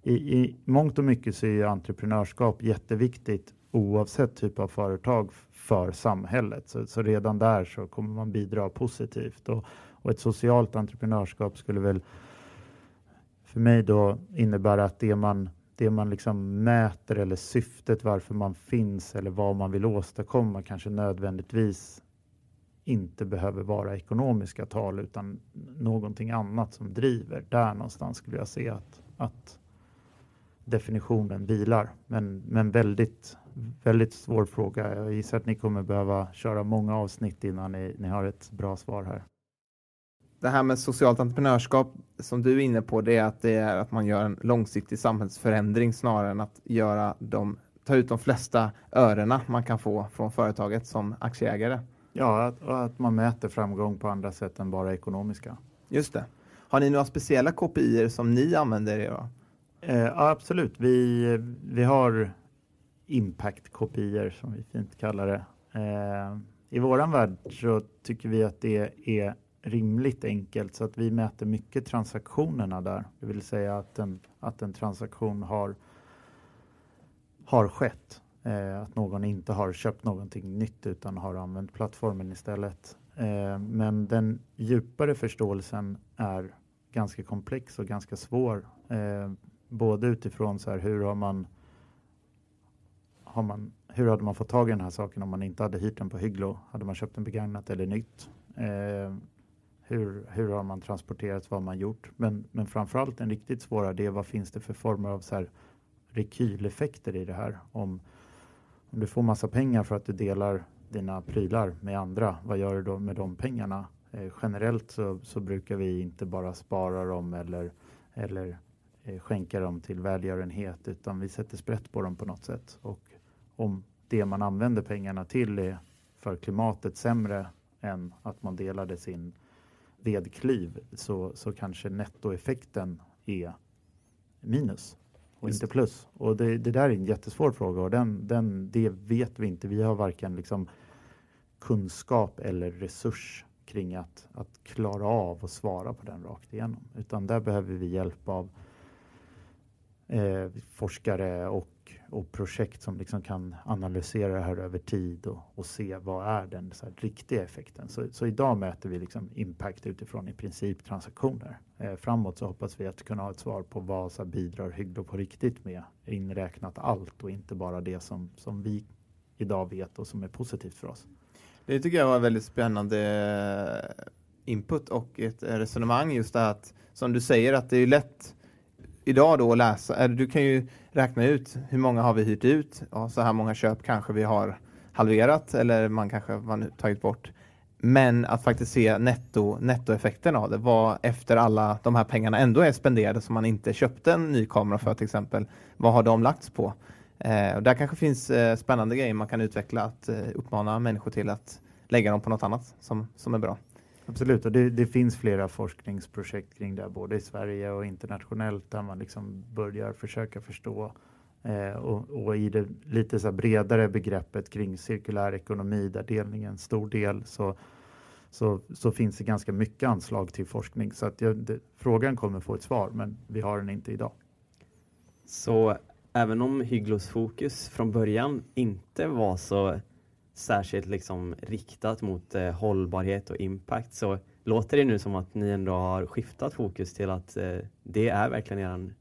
S3: I, I mångt och mycket så är entreprenörskap jätteviktigt oavsett typ av företag för samhället. Så, så redan där så kommer man bidra positivt och, och ett socialt entreprenörskap skulle väl för mig då innebära att det man det man liksom mäter eller syftet varför man finns eller vad man vill åstadkomma kanske nödvändigtvis inte behöver vara ekonomiska tal utan någonting annat som driver. Där någonstans skulle jag se att, att definitionen vilar. Men, men väldigt, väldigt svår fråga. Jag gissar att ni kommer behöva köra många avsnitt innan ni, ni har ett bra svar här.
S2: Det här med socialt entreprenörskap som du är inne på, det är att det är att man gör en långsiktig samhällsförändring snarare än att göra de, ta ut de flesta örena man kan få från företaget som aktieägare.
S3: Ja, att, att man mäter framgång på andra sätt än bara ekonomiska.
S2: Just det. Har ni några speciella KPI som ni använder er av?
S3: Eh, absolut. Vi, vi har impact-kopior som vi fint kallar det. Eh, I våran värld så tycker vi att det är rimligt enkelt så att vi mäter mycket transaktionerna där. Det vill säga att en, att en transaktion har, har skett. Eh, att någon inte har köpt någonting nytt utan har använt plattformen istället. Eh, men den djupare förståelsen är ganska komplex och ganska svår. Eh, både utifrån så här, hur har man, har man hur hade man fått tag i den här saken om man inte hade hyrt den på Hygglo? Hade man köpt den begagnat eller nytt? Eh, hur, hur har man transporterat, vad har man gjort? Men, men framförallt den riktigt svåra det är vad finns det för former av så här rekyleffekter i det här? Om, du får massa pengar för att du delar dina prylar med andra, vad gör du då med de pengarna? Eh, generellt så, så, brukar vi inte bara spara dem eller, eller eh, skänka dem till välgörenhet utan vi sätter sprätt på dem på något sätt. Och om det man använder pengarna till är för klimatet sämre än att man delade sin vedklyv så, så kanske nettoeffekten är minus och inte plus. Och det, det, där är en jättesvår fråga och den, den, det vet vi inte. Vi har varken liksom kunskap eller resurs kring att, att klara av och svara på den rakt igenom. Utan där behöver vi hjälp av eh, forskare och och projekt som liksom kan analysera det här över tid och, och se vad är den så här, riktiga effekten. Så, så, idag mäter vi liksom impact utifrån i princip transaktioner. Eh, framåt så hoppas vi att kunna ha ett svar på vad så här, bidrar Hyglo på riktigt med inräknat allt och inte bara det som, som vi idag vet och som är positivt för oss.
S2: Det tycker jag var väldigt spännande eh, input och ett eh, resonemang just det att som du säger att det är lätt idag då att läsa, eh, du kan ju räkna ut hur många har vi hyrt ut, ja, så här många köp kanske vi har halverat eller man kanske har tagit bort. Men att faktiskt se netto, nettoeffekten av det, vad efter alla de här pengarna ändå är spenderade som man inte köpte en ny kamera för till exempel, vad har de lagts på? Eh, och där kanske finns eh, spännande grejer man kan utveckla, att eh, uppmana människor till att lägga dem på något annat som, som är bra.
S3: Absolut, och det, det, finns flera forskningsprojekt kring det, både i Sverige och internationellt, där man liksom börjar försöka förstå eh, och, och, i det lite så bredare begreppet kring cirkulär ekonomi, där delning är en stor del, så, så, så finns det ganska mycket anslag till forskning. Så att jag, det, frågan kommer få ett svar, men vi har den inte idag.
S4: Så även om Hygglos fokus från början inte var så särskilt liksom riktat mot eh, hållbarhet och impact så låter det nu som att ni ändå har skiftat fokus till att eh, det är verkligen er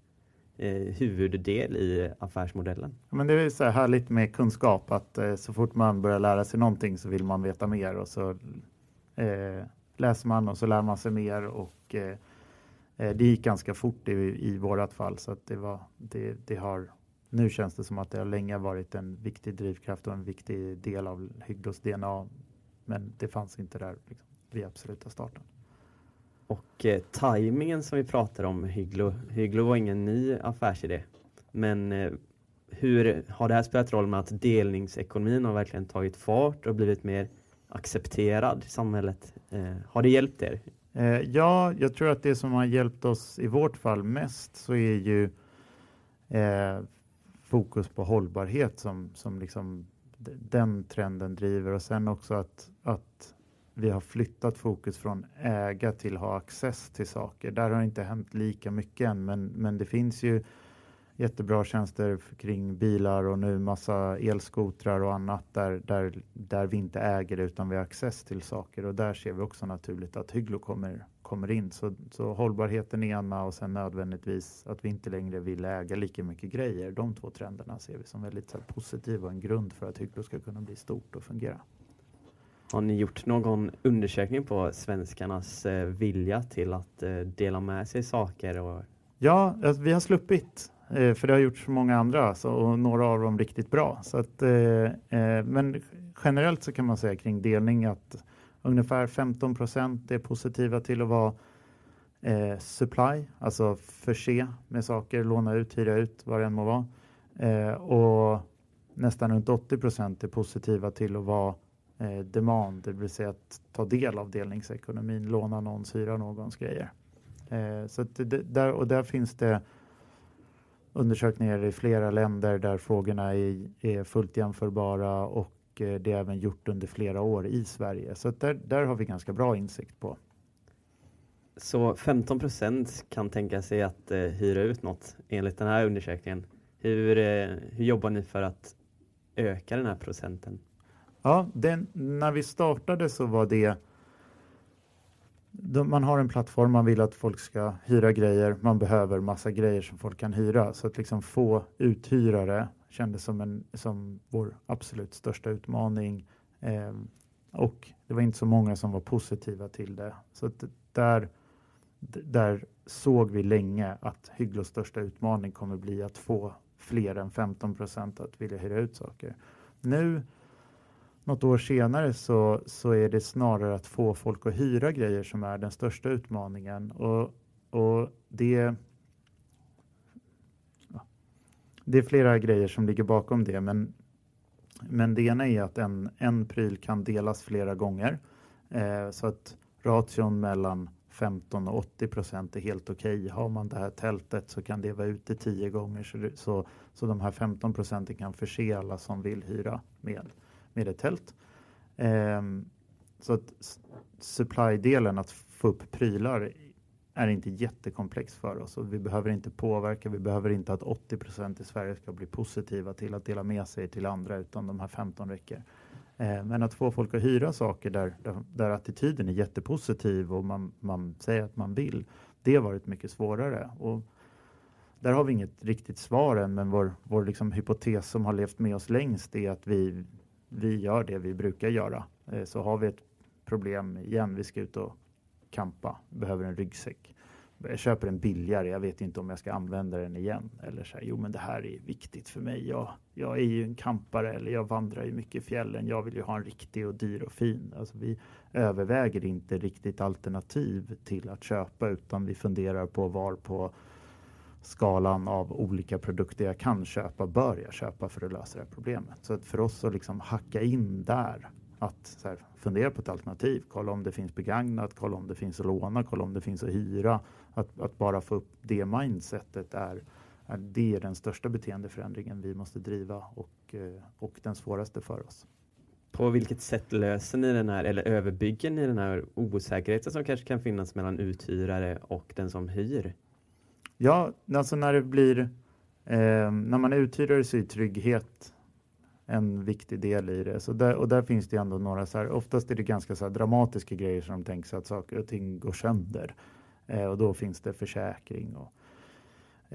S4: eh, huvuddel i affärsmodellen.
S3: Men det är så här härligt med kunskap att eh, så fort man börjar lära sig någonting så vill man veta mer och så eh, läser man och så lär man sig mer och eh, eh det gick ganska fort i, i vårat fall så att det var det, det har nu känns det som att det har länge varit en viktig drivkraft och en viktig del av Hyglos DNA. Men det fanns inte där liksom, vid absoluta starten.
S4: Och eh, tajmingen som vi pratar om Hyglo. Hyglo var ingen ny affärsidé. Men eh, hur har det här spelat roll med att delningsekonomin har verkligen tagit fart och blivit mer accepterad i samhället? Eh, har det hjälpt er?
S3: Eh, ja, jag tror att det som har hjälpt oss i vårt fall mest så är ju eh, fokus på hållbarhet som, som liksom den trenden driver och sen också att, att vi har flyttat fokus från äga till ha access till saker. Där har det inte hänt lika mycket än, men, men det finns ju jättebra tjänster kring bilar och nu massa elskotrar och annat där, där, där vi inte äger utan vi har access till saker och där ser vi också naturligt att Hygglo kommer, kommer in. Så, så hållbarheten ena och sen nödvändigtvis att vi inte längre vill äga lika mycket grejer. De två trenderna ser vi som väldigt så positiva och en grund för att Hygglo ska kunna bli stort och fungera.
S4: Har ni gjort någon undersökning på svenskarnas eh, vilja till att eh, dela med sig saker? Och...
S3: Ja, alltså, vi har sluppit Eh, för det har gjorts många andra så, och några av dem riktigt bra. Så att, eh, eh, men generellt så kan man säga kring delning att ungefär 15 procent är positiva till att vara eh, supply, alltså förse med saker, låna ut, hyra ut, vad det än må vara. Eh, och nästan runt 80 procent är positiva till att vara eh, demand, det vill säga att ta del av delningsekonomin, låna någons, hyra någons grejer. Eh, så det, där, och där finns det undersökningar i flera länder där frågorna är, är fullt jämförbara och eh, det är även gjort under flera år i Sverige. Så där, där har vi ganska bra insikt på.
S4: Så 15 procent kan tänka sig att eh, hyra ut något enligt den här undersökningen. Hur, eh, hur jobbar ni för att öka den här procenten?
S3: Ja, den, när vi startade så var det man har en plattform, man vill att folk ska hyra grejer, man behöver massa grejer som folk kan hyra. Så att liksom få uthyrare kändes som, en, som vår absolut största utmaning. Eh, och det var inte så många som var positiva till det. Så att där, där såg vi länge att Hygglos största utmaning kommer bli att få fler än 15 procent att vilja hyra ut saker. Nu något år senare så, så är det snarare att få folk att hyra grejer som är den största utmaningen. Och, och det, det är flera grejer som ligger bakom det. Men, men det ena är att en, en pryl kan delas flera gånger. Eh, så att ration mellan 15 och 80 procent är helt okej. Okay. Har man det här tältet så kan det vara ute tio gånger så, så, så de här 15 procenten kan förse alla som vill hyra med med ett tält. Ehm, så att supply-delen, att få upp prylar, är inte jättekomplex för oss och vi behöver inte påverka. Vi behöver inte att 80 procent i Sverige ska bli positiva till att dela med sig till andra utan de här 15 räcker. Ehm, men att få folk att hyra saker där, där, där attityden är jättepositiv och man, man säger att man vill, det har varit mycket svårare. Och där har vi inget riktigt svar än, men vår, vår liksom hypotes som har levt med oss längst är att vi, vi gör det vi brukar göra. Eh, så har vi ett problem igen, vi ska ut och kampa, behöver en ryggsäck. Jag köper en billigare, jag vet inte om jag ska använda den igen. Eller så här, jo men det här är viktigt för mig. Jag, jag är ju en kampare eller jag vandrar ju mycket i fjällen. Jag vill ju ha en riktig och dyr och fin. Alltså vi överväger inte riktigt alternativ till att köpa utan vi funderar på var på skalan av olika produkter jag kan köpa bör jag köpa för att lösa det här problemet. Så att för oss att liksom hacka in där, att här, fundera på ett alternativ, kolla om det finns begagnat, kolla om det finns att låna, kolla om det finns att hyra. Att, att bara få upp det mindsetet är, är det är den största beteendeförändringen vi måste driva och, eh, och den svåraste för oss.
S4: På vilket sätt löser ni den här, eller överbygger ni den här osäkerheten som kanske kan finnas mellan uthyrare och den som hyr?
S3: Ja, alltså när det blir, eh, när man är uthyrare så är trygghet en viktig del i det. Så där, och där finns det ändå några så här, oftast är det ganska så dramatiska grejer som de tänker sig att saker och ting går sönder. Eh, och då finns det försäkring och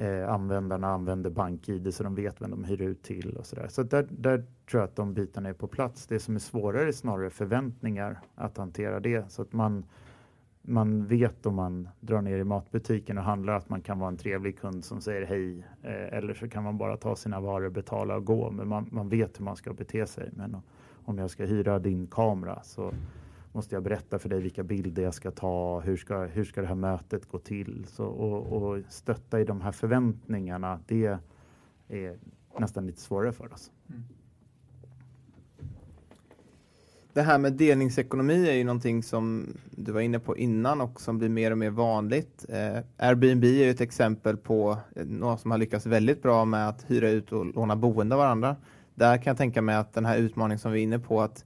S3: eh, användarna använder bank-id så de vet vem de hyr ut till och så där. Så där, där tror jag att de bitarna är på plats. Det som är svårare är snarare förväntningar att hantera det så att man man vet om man drar ner i matbutiken och handlar att man kan vara en trevlig kund som säger hej. Eh, eller så kan man bara ta sina varor, betala och gå. Men man, man vet hur man ska bete sig. Men om jag ska hyra din kamera så måste jag berätta för dig vilka bilder jag ska ta. Hur ska, hur ska det här mötet gå till? Så, och, och stötta i de här förväntningarna. Det är nästan lite svårare för oss. Mm.
S2: Det här med delningsekonomi är ju någonting som du var inne på innan och som blir mer och mer vanligt. Eh, Airbnb är ju ett exempel på något som har lyckats väldigt bra med att hyra ut och låna boende av varandra. Där kan jag tänka mig att den här utmaningen som vi är inne på att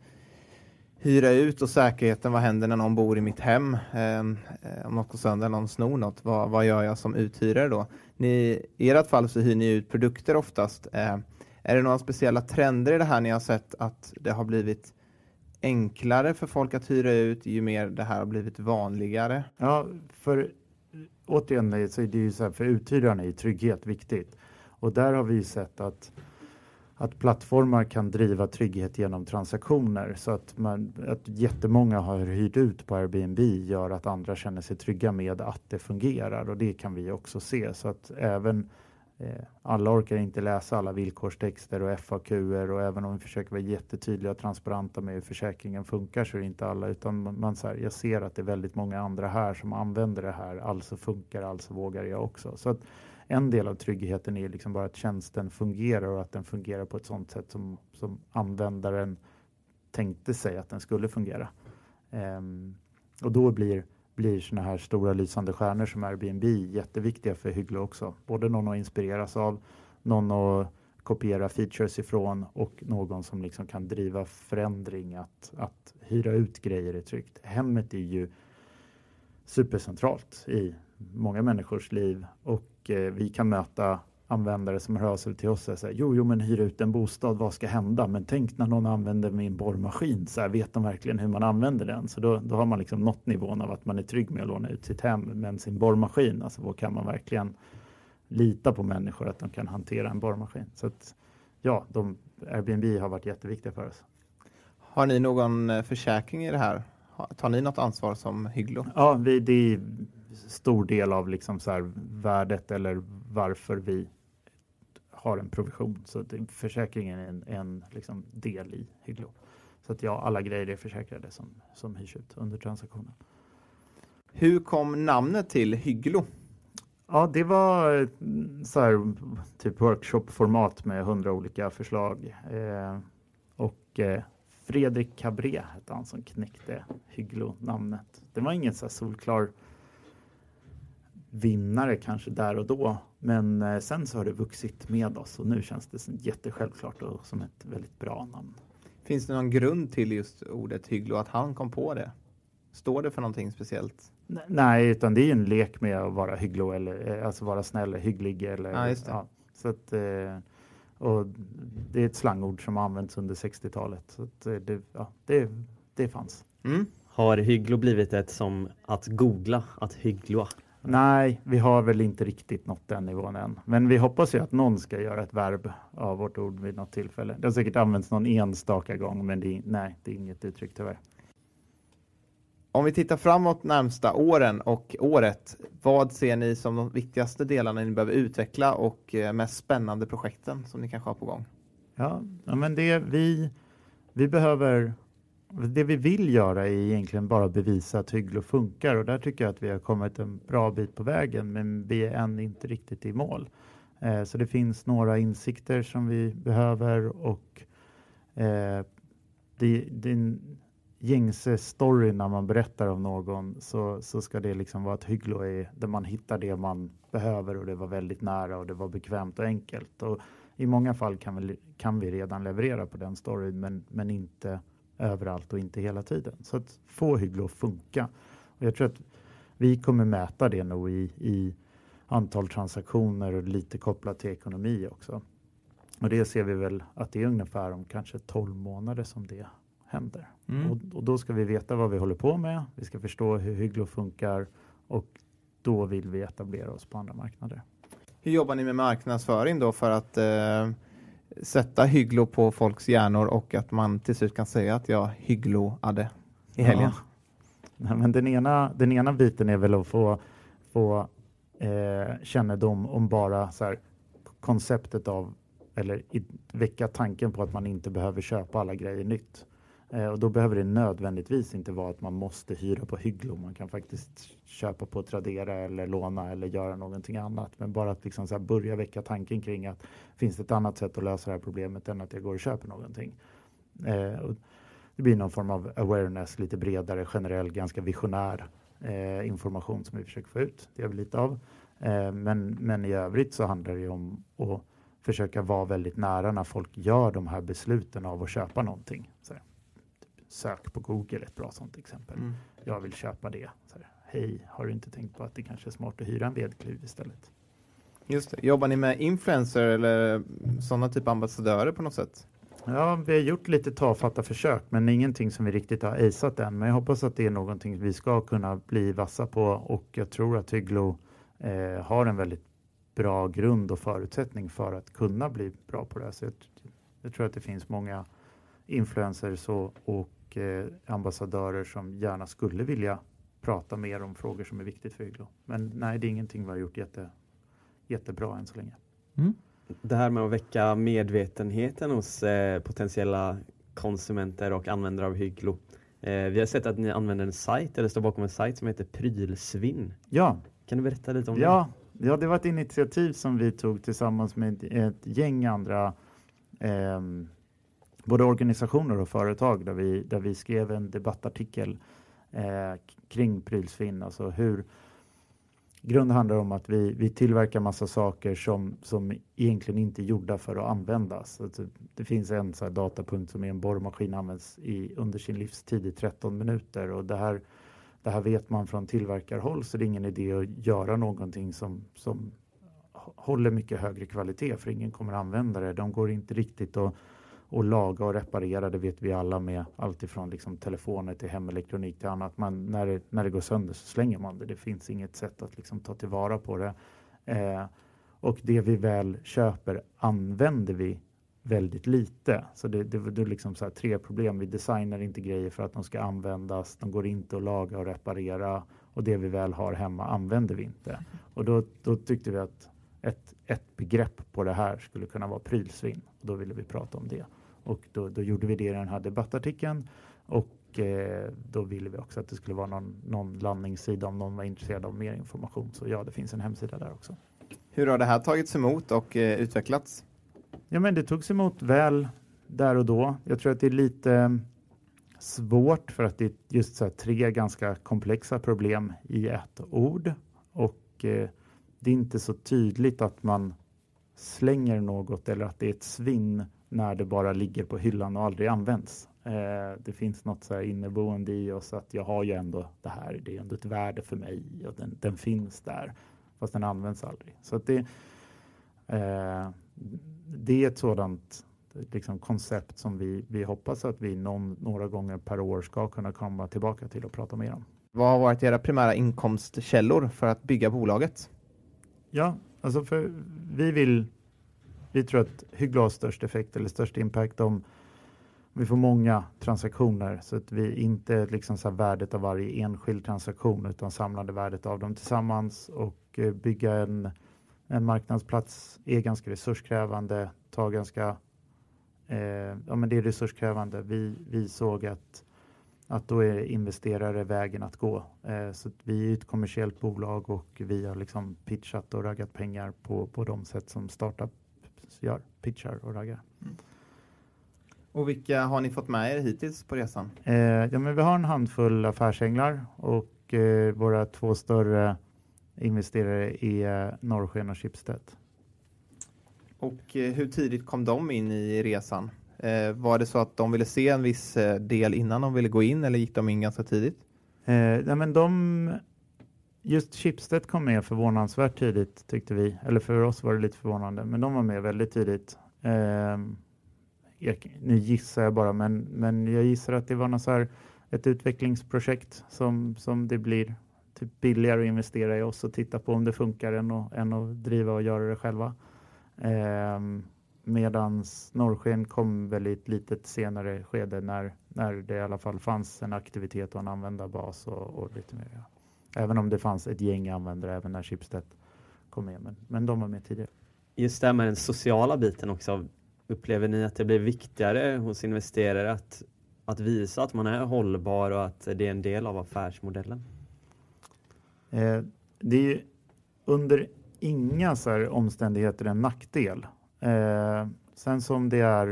S2: hyra ut och säkerheten, vad händer när någon bor i mitt hem? Eh, eh om något går sönder, någon snor något, vad, vad gör jag som uthyrare då? Ni, I ert fall så hyr ni ut produkter oftast. Eh, är det några speciella trender i det här ni har sett att det har blivit enklare för folk att hyra ut ju mer det här har blivit vanligare?
S3: Ja, för återigen så är det ju så här, för uthyrarna är trygghet viktigt. Och där har vi sett att, att plattformar kan driva trygghet genom transaktioner så att, man, att jättemånga har hyrt ut på Airbnb gör att andra känner sig trygga med att det fungerar och det kan vi också se så att även Eh, alla orkar inte läsa alla villkorstexter och FAQ och även om vi försöker vara jättetydliga och transparenta med hur försäkringen funkar så är det inte alla utan man, så här, jag ser att det är väldigt många andra här som använder det här, alltså funkar, alltså vågar jag också. Så att en del av tryggheten är liksom bara att tjänsten fungerar och att den fungerar på ett sådant sätt som, som användaren tänkte sig att den skulle fungera. Um, och då blir blir såna här stora lysande stjärnor som Airbnb jätteviktiga för Hygglo också. Både någon att inspireras av, någon att kopiera features ifrån och någon som liksom kan driva förändring att, att hyra ut grejer är tryggt. Hemmet är ju supercentralt i många människors liv och eh, vi kan möta användare som hör av sig till oss och säger jo, jo, men hyr ut en bostad, vad ska hända? Men tänk när någon använder min borrmaskin, så här, vet de verkligen hur man använder den? Så då, då har man liksom nått nivån av att man är trygg med att låna ut sitt hem, men sin borrmaskin, alltså då kan man verkligen lita på människor att de kan hantera en borrmaskin. Så att, ja, de, Airbnb har varit jätteviktiga för oss.
S2: Har ni någon eh, försäkring i det här? Tar ni något ansvar som Hygglo?
S3: Ja, vi, det är stor del av liksom så värdet eller varför vi har en provision. Så det, försäkringen är en, en liksom del i Hygglo. Så att ja, alla grejer är försäkrade som, som hyrs ut under transaktionen.
S2: Hur kom namnet till Hygglo?
S3: Ja, det var så här, typ workshop-format med hundra olika förslag. Eh, och eh, Fredrik Cabré hette han som knäckte Hygglo-namnet. Det var ingen så solklar vinnare kanske där och då. Men eh, sen så har det vuxit med oss och nu känns det jättesjälvklart och som ett väldigt bra namn.
S2: Finns det någon grund till just ordet hygglo, att han kom på det? Står det för någonting speciellt?
S3: Nej, utan det är en lek med att vara hygglo eller eh, alltså vara snäll, hygglig eller
S2: ja, just det. Ja,
S3: så att, eh, och det är ett slangord som använts under 60-talet. Så att det, ja, det, det fanns.
S4: Mm. Har hygglo blivit ett som att googla, att hyggloa?
S3: Nej, vi har väl inte riktigt nått den nivån än. Men vi hoppas ju att någon ska göra ett verb av vårt ord vid något tillfälle. Det har säkert använts någon enstaka gång, men det är, nej, det är inget uttryck tyvärr.
S2: Om vi tittar framåt närmsta åren och året, vad ser ni som de viktigaste delarna ni behöver utveckla och eh, mest spännande projekten som ni kanske har på gång?
S3: Ja, men det vi, vi behöver det vi vill göra är egentligen bara bevisa att Hygglo funkar och där tycker jag att vi har kommit en bra bit på vägen men vi är än inte riktigt i mål. Eh, så det finns några insikter som vi behöver och eh, det, det gängse story när man berättar om någon så, så ska det liksom vara att Hygglo är där man hittar det man behöver och det var väldigt nära och det var bekvämt och enkelt. Och I många fall kan vi, kan vi redan leverera på den storyn men, men inte överallt och inte hela tiden. Så att få Hygglo att funka. Och jag tror att vi kommer mäta det nog i, i antal transaktioner och lite kopplat till ekonomi också. Och det ser vi väl att det är ungefär om kanske 12 månader som det händer.
S2: Mm.
S3: Och, och, då ska vi veta vad vi håller på med. Vi ska förstå hur Hygglo funkar och då vill vi etablera oss på andra marknader.
S2: Hur jobbar ni med marknadsföring då för att eh, sätta Hygglo på folks hjärnor och att man till slut kan säga att jag hyggloade i helgen? Ja.
S3: Nej, men den, ena, den ena biten är väl att få, få eh, kännedom om bara så här, konceptet av eller i, väcka tanken på att man inte behöver köpa alla grejer nytt. Eh, och då behöver det nödvändigtvis inte vara att man måste hyra på Hygglo. Man kan faktiskt köpa på Tradera eller låna eller göra någonting annat. Men bara att liksom så börja väcka tanken kring att finns det ett annat sätt att lösa det här problemet än att jag går och köper någonting. Eh, och det blir någon form av awareness, lite bredare, generell, ganska visionär eh, information som vi försöker få ut. Det gör vi lite av. Eh, men, men i övrigt så handlar det om att försöka vara väldigt nära när folk gör de här besluten av att köpa någonting. Så här, sök på Google ett bra sånt exempel. Mm. Jag vill köpa det. Här, Hej, har du inte tänkt på att det kanske är smart att hyra en vedkluv istället?
S2: Just det. Jobbar ni med influencer eller sådana typ av ambassadörer på något sätt?
S3: Ja, vi har gjort lite tafatta försök, men ingenting som vi riktigt har aceat än. Men jag hoppas att det är någonting vi ska kunna bli vassa på och jag tror att Hygglo eh, har en väldigt bra grund och förutsättning för att kunna bli bra på det. Så jag, jag tror att det finns många influencers och, och eh, ambassadörer som gärna skulle vilja prata mer om frågor som är viktigt för Hygglo. Men nej, det är ingenting vi har gjort jätte, jättebra än så länge. Mm.
S4: Det här med att väcka medvetenheten hos eh, potentiella konsumenter och användare av Hygglo. Eh, vi har sett att ni använder en sajt, eller står bakom en sajt som heter Prylsvinn.
S3: Ja.
S4: Kan du berätta lite om
S3: ja, det? Ja, det var ett initiativ som vi tog tillsammans med ett gäng andra eh, både organisationer och företag där vi, där vi skrev en debattartikel eh, kring Prylsvinn, alltså hur grunden handlar om att vi, vi tillverkar massa saker som, som egentligen inte är gjorda för att användas. Alltså, det finns en så datapunkt som är en borrmaskin används i, under sin livstid i 13 minuter och det här, det här vet man från tillverkarhåll så det är ingen idé att göra någonting som, som håller mycket högre kvalitet för ingen kommer använda det. De går inte riktigt att och laga och reparera, det vet vi alla med allt ifrån liksom telefoner till hemelektronik till annat. Man, när, det, när det går sönder så slänger man det. Det finns inget sätt att liksom ta tillvara på det. Eh, och det vi väl köper använder vi väldigt lite. Så det, det, det är liksom så tre problem. Vi designar inte grejer för att de ska användas. De går inte att laga och reparera och det vi väl har hemma använder vi inte. Och då, då tyckte vi att ett, ett begrepp på det här skulle kunna vara prylsvinn. Och då ville vi prata om det. Och då, då gjorde vi det i den här debattartikeln. Och eh, då ville vi också att det skulle vara någon, någon landningssida om någon var intresserad av mer information. Så ja, det finns en hemsida där också.
S2: Hur har det här tagits emot och eh, utvecklats?
S3: Ja, men det togs emot väl där och då. Jag tror att det är lite svårt för att det är just så tre ganska komplexa problem i ett ord. Och eh, det är inte så tydligt att man slänger något eller att det är ett svinn när det bara ligger på hyllan och aldrig används. Eh, det finns något så här inneboende i oss att jag har ju ändå det här, det är ändå ett värde för mig och den, den finns där fast den används aldrig. Så det, eh, det är ett sådant liksom, koncept som vi, vi hoppas att vi någon, några gånger per år ska kunna komma tillbaka till och prata mer om.
S2: Vad har varit era primära inkomstkällor för att bygga bolaget?
S3: Ja, alltså för vi vill vi tror att Hygglo har störst effekt eller störst impact om vi får många transaktioner så att vi inte liksom så värdet av varje enskild transaktion utan samlade värdet av dem tillsammans och eh, bygga en, en marknadsplats är ganska resurskrävande, tar ganska eh, ja men det är resurskrävande. Vi, vi såg att, att då är investerare vägen att gå. Eh, så att vi är ett kommersiellt bolag och vi har liksom pitchat och raggat pengar på, på de sätt som startup gör, pitchar och raggar. Mm.
S2: Och vilka har ni fått med er hittills på resan?
S3: Eh, ja, men vi har en handfull affärsänglar och eh, våra två större investerare är eh, Norrsken och Schibsted.
S2: Och eh, hur tidigt kom de in i resan? Eh, var det så att de ville se en viss eh, del innan de ville gå in eller gick de in ganska tidigt?
S3: Eh, nej, men de, just Schibsted kom med förvånansvärt tidigt tyckte vi, eller för oss var det lite förvånande, men de var med väldigt tidigt. Eh, jag, nu gissar jag bara, men, men jag gissar att det var något så här, ett utvecklingsprojekt som, som det blir typ billigare att investera i oss och titta på om det funkar än att, än att driva och göra det själva. Eh, Medan Norrsken kom väl i ett litet senare skede när, när det i alla fall fanns en aktivitet och en användarbas och, och lite mer. Ja. Även om det fanns ett gäng användare även när Schibsted kom med. Men, men de var med tidigare.
S4: Just det här med den sociala biten också. Upplever ni att det blir viktigare hos investerare att, att visa att man är hållbar och att det är en del av affärsmodellen?
S3: Eh, det är under inga så omständigheter en nackdel. Eh, sen som det är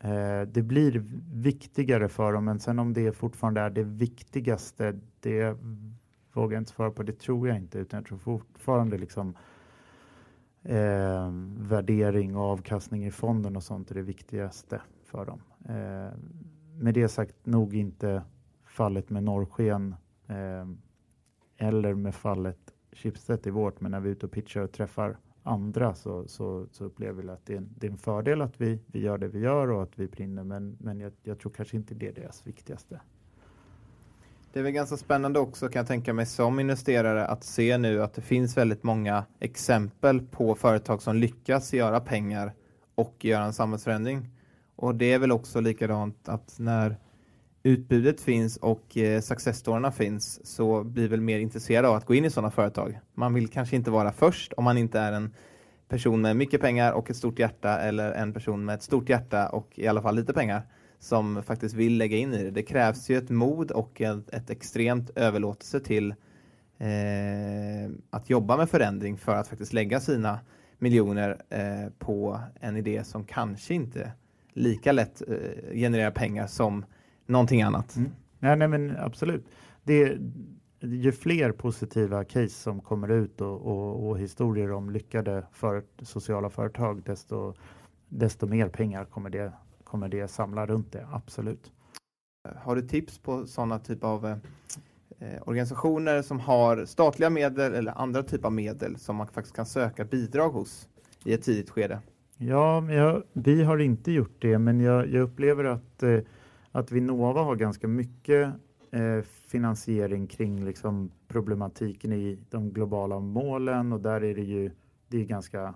S3: eh, det blir viktigare för dem, men sen om det fortfarande är det viktigaste, det vågar jag inte svara på. Det tror jag inte, utan jag tror fortfarande liksom eh, värdering och avkastning i fonden och sånt är det viktigaste för dem. Eh, med det sagt, nog inte fallet med norrsken eh, eller med fallet Schibsted i vårt, men när vi är ute och pitchar och träffar andra så, så, så upplever vi att det är, en, det är en fördel att vi, vi gör det vi gör och att vi brinner, men, men jag, jag tror kanske inte det är deras viktigaste.
S2: Det är väl ganska spännande också kan jag tänka mig som investerare att se nu att det finns väldigt många exempel på företag som lyckas göra pengar och göra en samhällsförändring. Och det är väl också likadant att när utbudet finns och eh, successstorierna finns så blir väl mer intresserade av att gå in i sådana företag. Man vill kanske inte vara först om man inte är en person med mycket pengar och ett stort hjärta eller en person med ett stort hjärta och i alla fall lite pengar som faktiskt vill lägga in i det. Det krävs ju ett mod och ett, ett extremt överlåtelse till eh, att jobba med förändring för att faktiskt lägga sina miljoner eh, på en idé som kanske inte lika lätt eh, genererar pengar som någonting annat. Mm.
S3: Nej, nej, men absolut. Det, ju fler positiva case som kommer ut och, och, och historier om lyckade för, sociala företag, desto, desto mer pengar kommer det, kommer det samla runt det. Absolut.
S2: Har du tips på sådana typ av eh, organisationer som har statliga medel eller andra typer av medel som man faktiskt kan söka bidrag hos i ett tidigt skede?
S3: Ja, jag, vi har inte gjort det, men jag, jag upplever att eh, att Vinnova har ganska mycket eh, finansiering kring liksom, problematiken i de globala målen och där är det ju det är ganska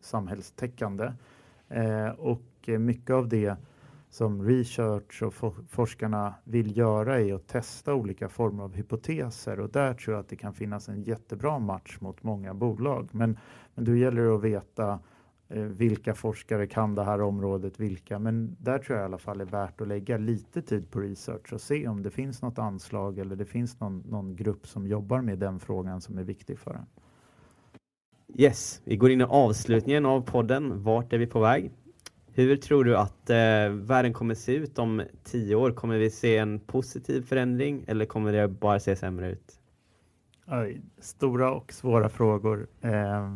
S3: samhällstäckande. Eh, och Eh, mycket av det som research och for forskarna vill göra är att testa olika former av hypoteser och där tror jag att det kan finnas en jättebra match mot många bolag. Men, men då gäller det att veta Eh, vilka forskare kan det här området, vilka, men där tror jag i alla fall är värt att lägga lite tid på research och se om det finns något anslag eller det finns någon, någon grupp som jobbar med den frågan som är viktig för en.
S4: Yes, vi går in i avslutningen av podden. Vart är vi på väg? Hur tror du att eh, världen kommer se ut om tio år? Kommer vi se en positiv förändring eller kommer det bara se sämre ut?
S3: Oj, stora och svåra frågor. Eh,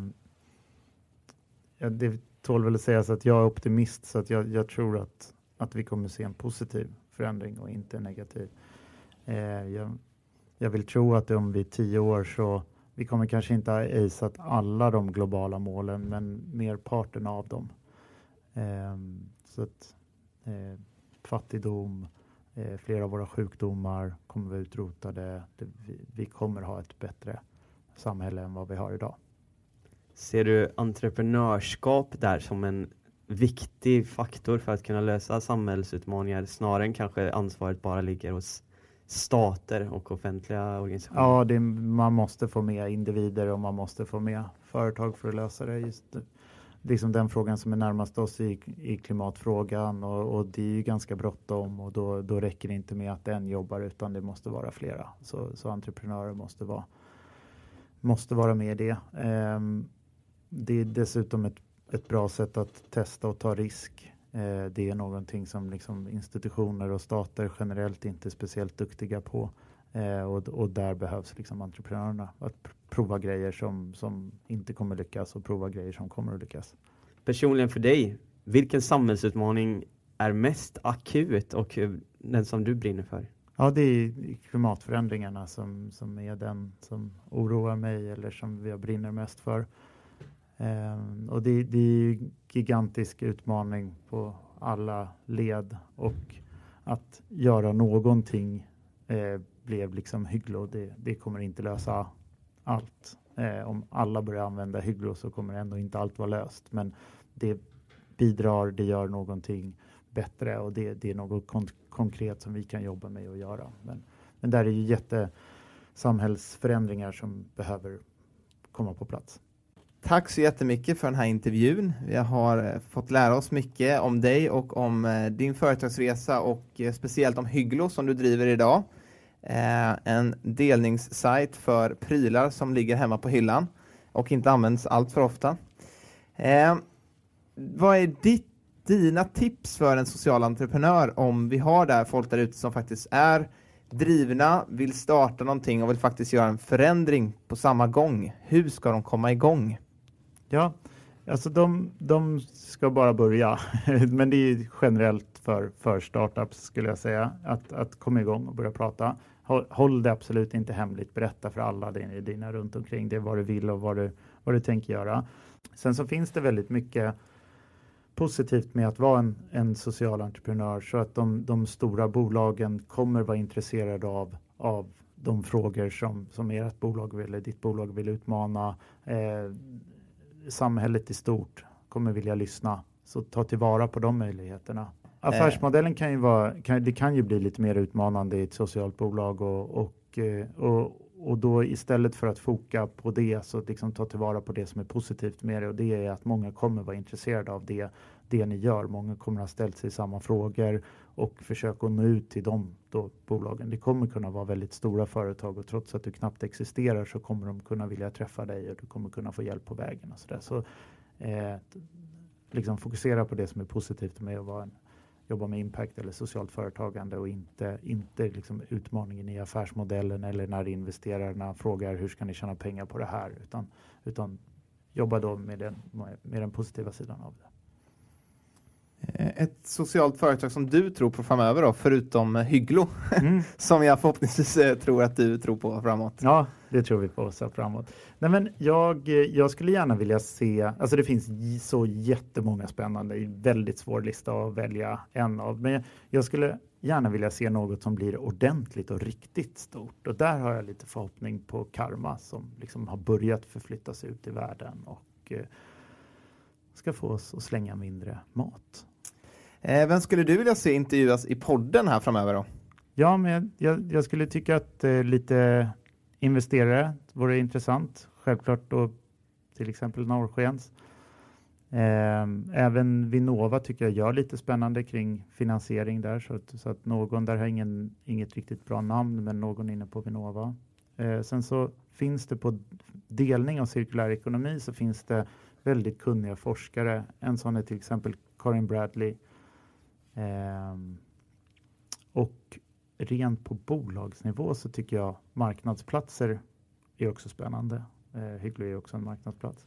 S3: ja, det tål väl att sägas att jag är optimist så att jag, jag, tror att, att vi kommer se en positiv förändring och inte en negativ. Eh, jag, jag, vill tro att om vi tio år så vi kommer kanske inte ha aceat alla de globala målen men merparten av dem. Eh, så att eh, fattigdom, eh, flera av våra sjukdomar kommer vara utrotade. Det, vi, kommer ha ett bättre samhälle än vad vi har idag.
S4: Ser du entreprenörskap där som en viktig faktor för att kunna lösa samhällsutmaningar snarare än kanske ansvaret bara ligger hos stater och offentliga organisationer?
S3: Ja, det, man måste få med individer och man måste få med företag för att lösa det. Just det. Liksom den frågan som är närmast oss i, i klimatfrågan och, och det är ju ganska bråttom och då, då räcker det inte med att en jobbar utan det måste vara flera. Så, så entreprenörer måste vara, måste vara med i det. Um, det är dessutom ett, ett bra sätt att testa och ta risk. Eh, det är någonting som liksom institutioner och stater generellt inte är speciellt duktiga på. Eh, och, och, där behövs liksom entreprenörerna att prova grejer som, som inte kommer lyckas och prova grejer som kommer att lyckas.
S4: Personligen för dig, vilken samhällsutmaning är mest akut och den som du brinner för?
S3: Ja, det är klimatförändringarna som, som är den som oroar mig eller som jag brinner mest för. Eh, och det, det är en gigantisk utmaning på alla led och att göra någonting eh, blev liksom Hygglo. Det, det kommer inte lösa allt. Eh, om alla börjar använda Hygglo så kommer ändå inte allt vara löst. Men det bidrar, det gör någonting bättre och det, det är något kon konkret som vi kan jobba med och göra. Men, men där är ju jätte samhällsförändringar som behöver komma på plats.
S2: Tack så jättemycket för den här intervjun. Vi har eh, fått lära oss mycket om dig och om eh, din företagsresa och eh, speciellt om Hygglo som du driver idag. Eh, en delningssajt för prylar som ligger hemma på hyllan och inte används allt för ofta. Eh, vad är ditt, dina tips för en social entreprenör om vi har där folk där ute som faktiskt är drivna, vill starta någonting och vill faktiskt göra en förändring på samma gång. Hur ska de komma igång?
S3: Ja, alltså de, de ska bara börja. Men det är generellt för, för startups skulle jag säga. Att, att komma igång och börja prata. Håll, håll det absolut inte hemligt. Berätta för alla dina, dina runt omkring det vad du vill och vad du, vad du tänker göra. Sen så finns det väldigt mycket positivt med att vara en, en social entreprenör så att de, de stora bolagen kommer vara intresserade av, av de frågor som, som ert bolag vill, eller ditt bolag vill utmana. Eh, samhället i stort kommer vilja lyssna. Så ta tillvara på de möjligheterna. Affärsmodellen kan ju vara, kan, det kan ju bli lite mer utmanande i ett socialt bolag och, och, eh, och, och då istället för att foka på det så liksom ta tillvara på det som är positivt med det och det är att många kommer vara intresserade av det, det ni gör. Många kommer ha ställt sig samma frågor och försöka nå ut till de då, bolagen. Det kommer kunna vara väldigt stora företag och trots att du knappt existerar så kommer de kunna vilja träffa dig och du kommer kunna få hjälp på vägen. Och så där. så eh, liksom fokusera på det som är positivt med att vara en, jobba med impact eller socialt företagande och inte, inte liksom utmaningen i affärsmodellen eller när investerarna frågar hur ska ni tjäna pengar på det här utan, utan jobba då med den, med den positiva sidan av det.
S2: Eh, ett socialt företag som du tror på framöver då, förutom Hygglo, mm. som jag förhoppningsvis eh, tror att du tror på framåt.
S3: Ja, det tror vi på så framåt. Nej, men jag, jag skulle gärna vilja se, alltså det finns så jättemånga spännande, väldigt svår lista att välja en av, men jag skulle gärna vilja se något som blir ordentligt och riktigt stort och där har jag lite förhoppning på Karma som liksom har börjat förflyttas ut i världen och eh, ska få oss att slänga mindre mat.
S2: Eh, vem skulle du vilja se intervjuas i podden här framöver då?
S3: Ja, men jag, jag skulle tycka att eh, lite investerare vore intressant. Självklart då till exempel Norrskens. Eh, även Vinnova tycker jag gör lite spännande kring finansiering där så att, så att någon där har ingen, inget riktigt bra namn men någon inne på Vinnova. Eh, sen så finns det på delning av cirkulär ekonomi så finns det väldigt kunniga forskare. En sån är till exempel Karin Bradley Ehm, och rent på bolagsnivå så tycker jag marknadsplatser är också spännande. Eh, Hygglo är också en marknadsplats.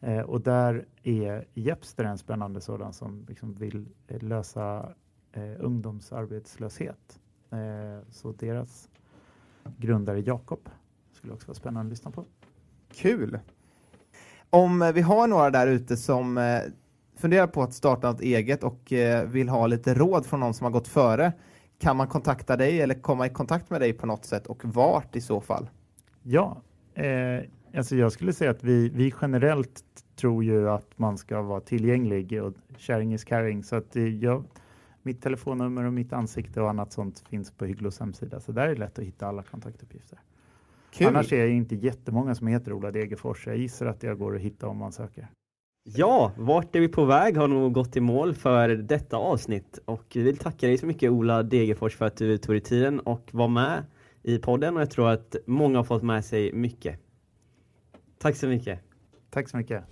S3: Eh, och där är Jepster en spännande sådan som liksom vill eh, lösa eh, ungdomsarbetslöshet. Eh, så deras grundare Jakob skulle också vara spännande att lyssna på.
S2: Kul! Om eh, vi har några där ute som eh, funderar på att starta något eget och eh, vill ha lite råd från någon som har gått före, kan man kontakta dig eller komma i kontakt med dig på något sätt och vart i så fall?
S3: Ja, eh, alltså jag skulle säga att vi, vi generellt tror ju att man ska vara tillgänglig och sharing is caring så att jag, mitt telefonnummer och mitt ansikte och annat sånt finns på Hygglos hemsida så där är det lätt att hitta alla kontaktuppgifter. Kul. Annars är det inte jättemånga som heter Ola Degerfors. Jag gissar att jag går att hitta om man söker.
S4: Ja, vart är vi på väg har nog gått i mål för detta avsnitt och vi vill tacka dig så mycket Ola Degerfors för att du tog dig tiden och var med i podden och jag tror att många har fått med sig mycket. Tack så mycket.
S3: Tack så mycket.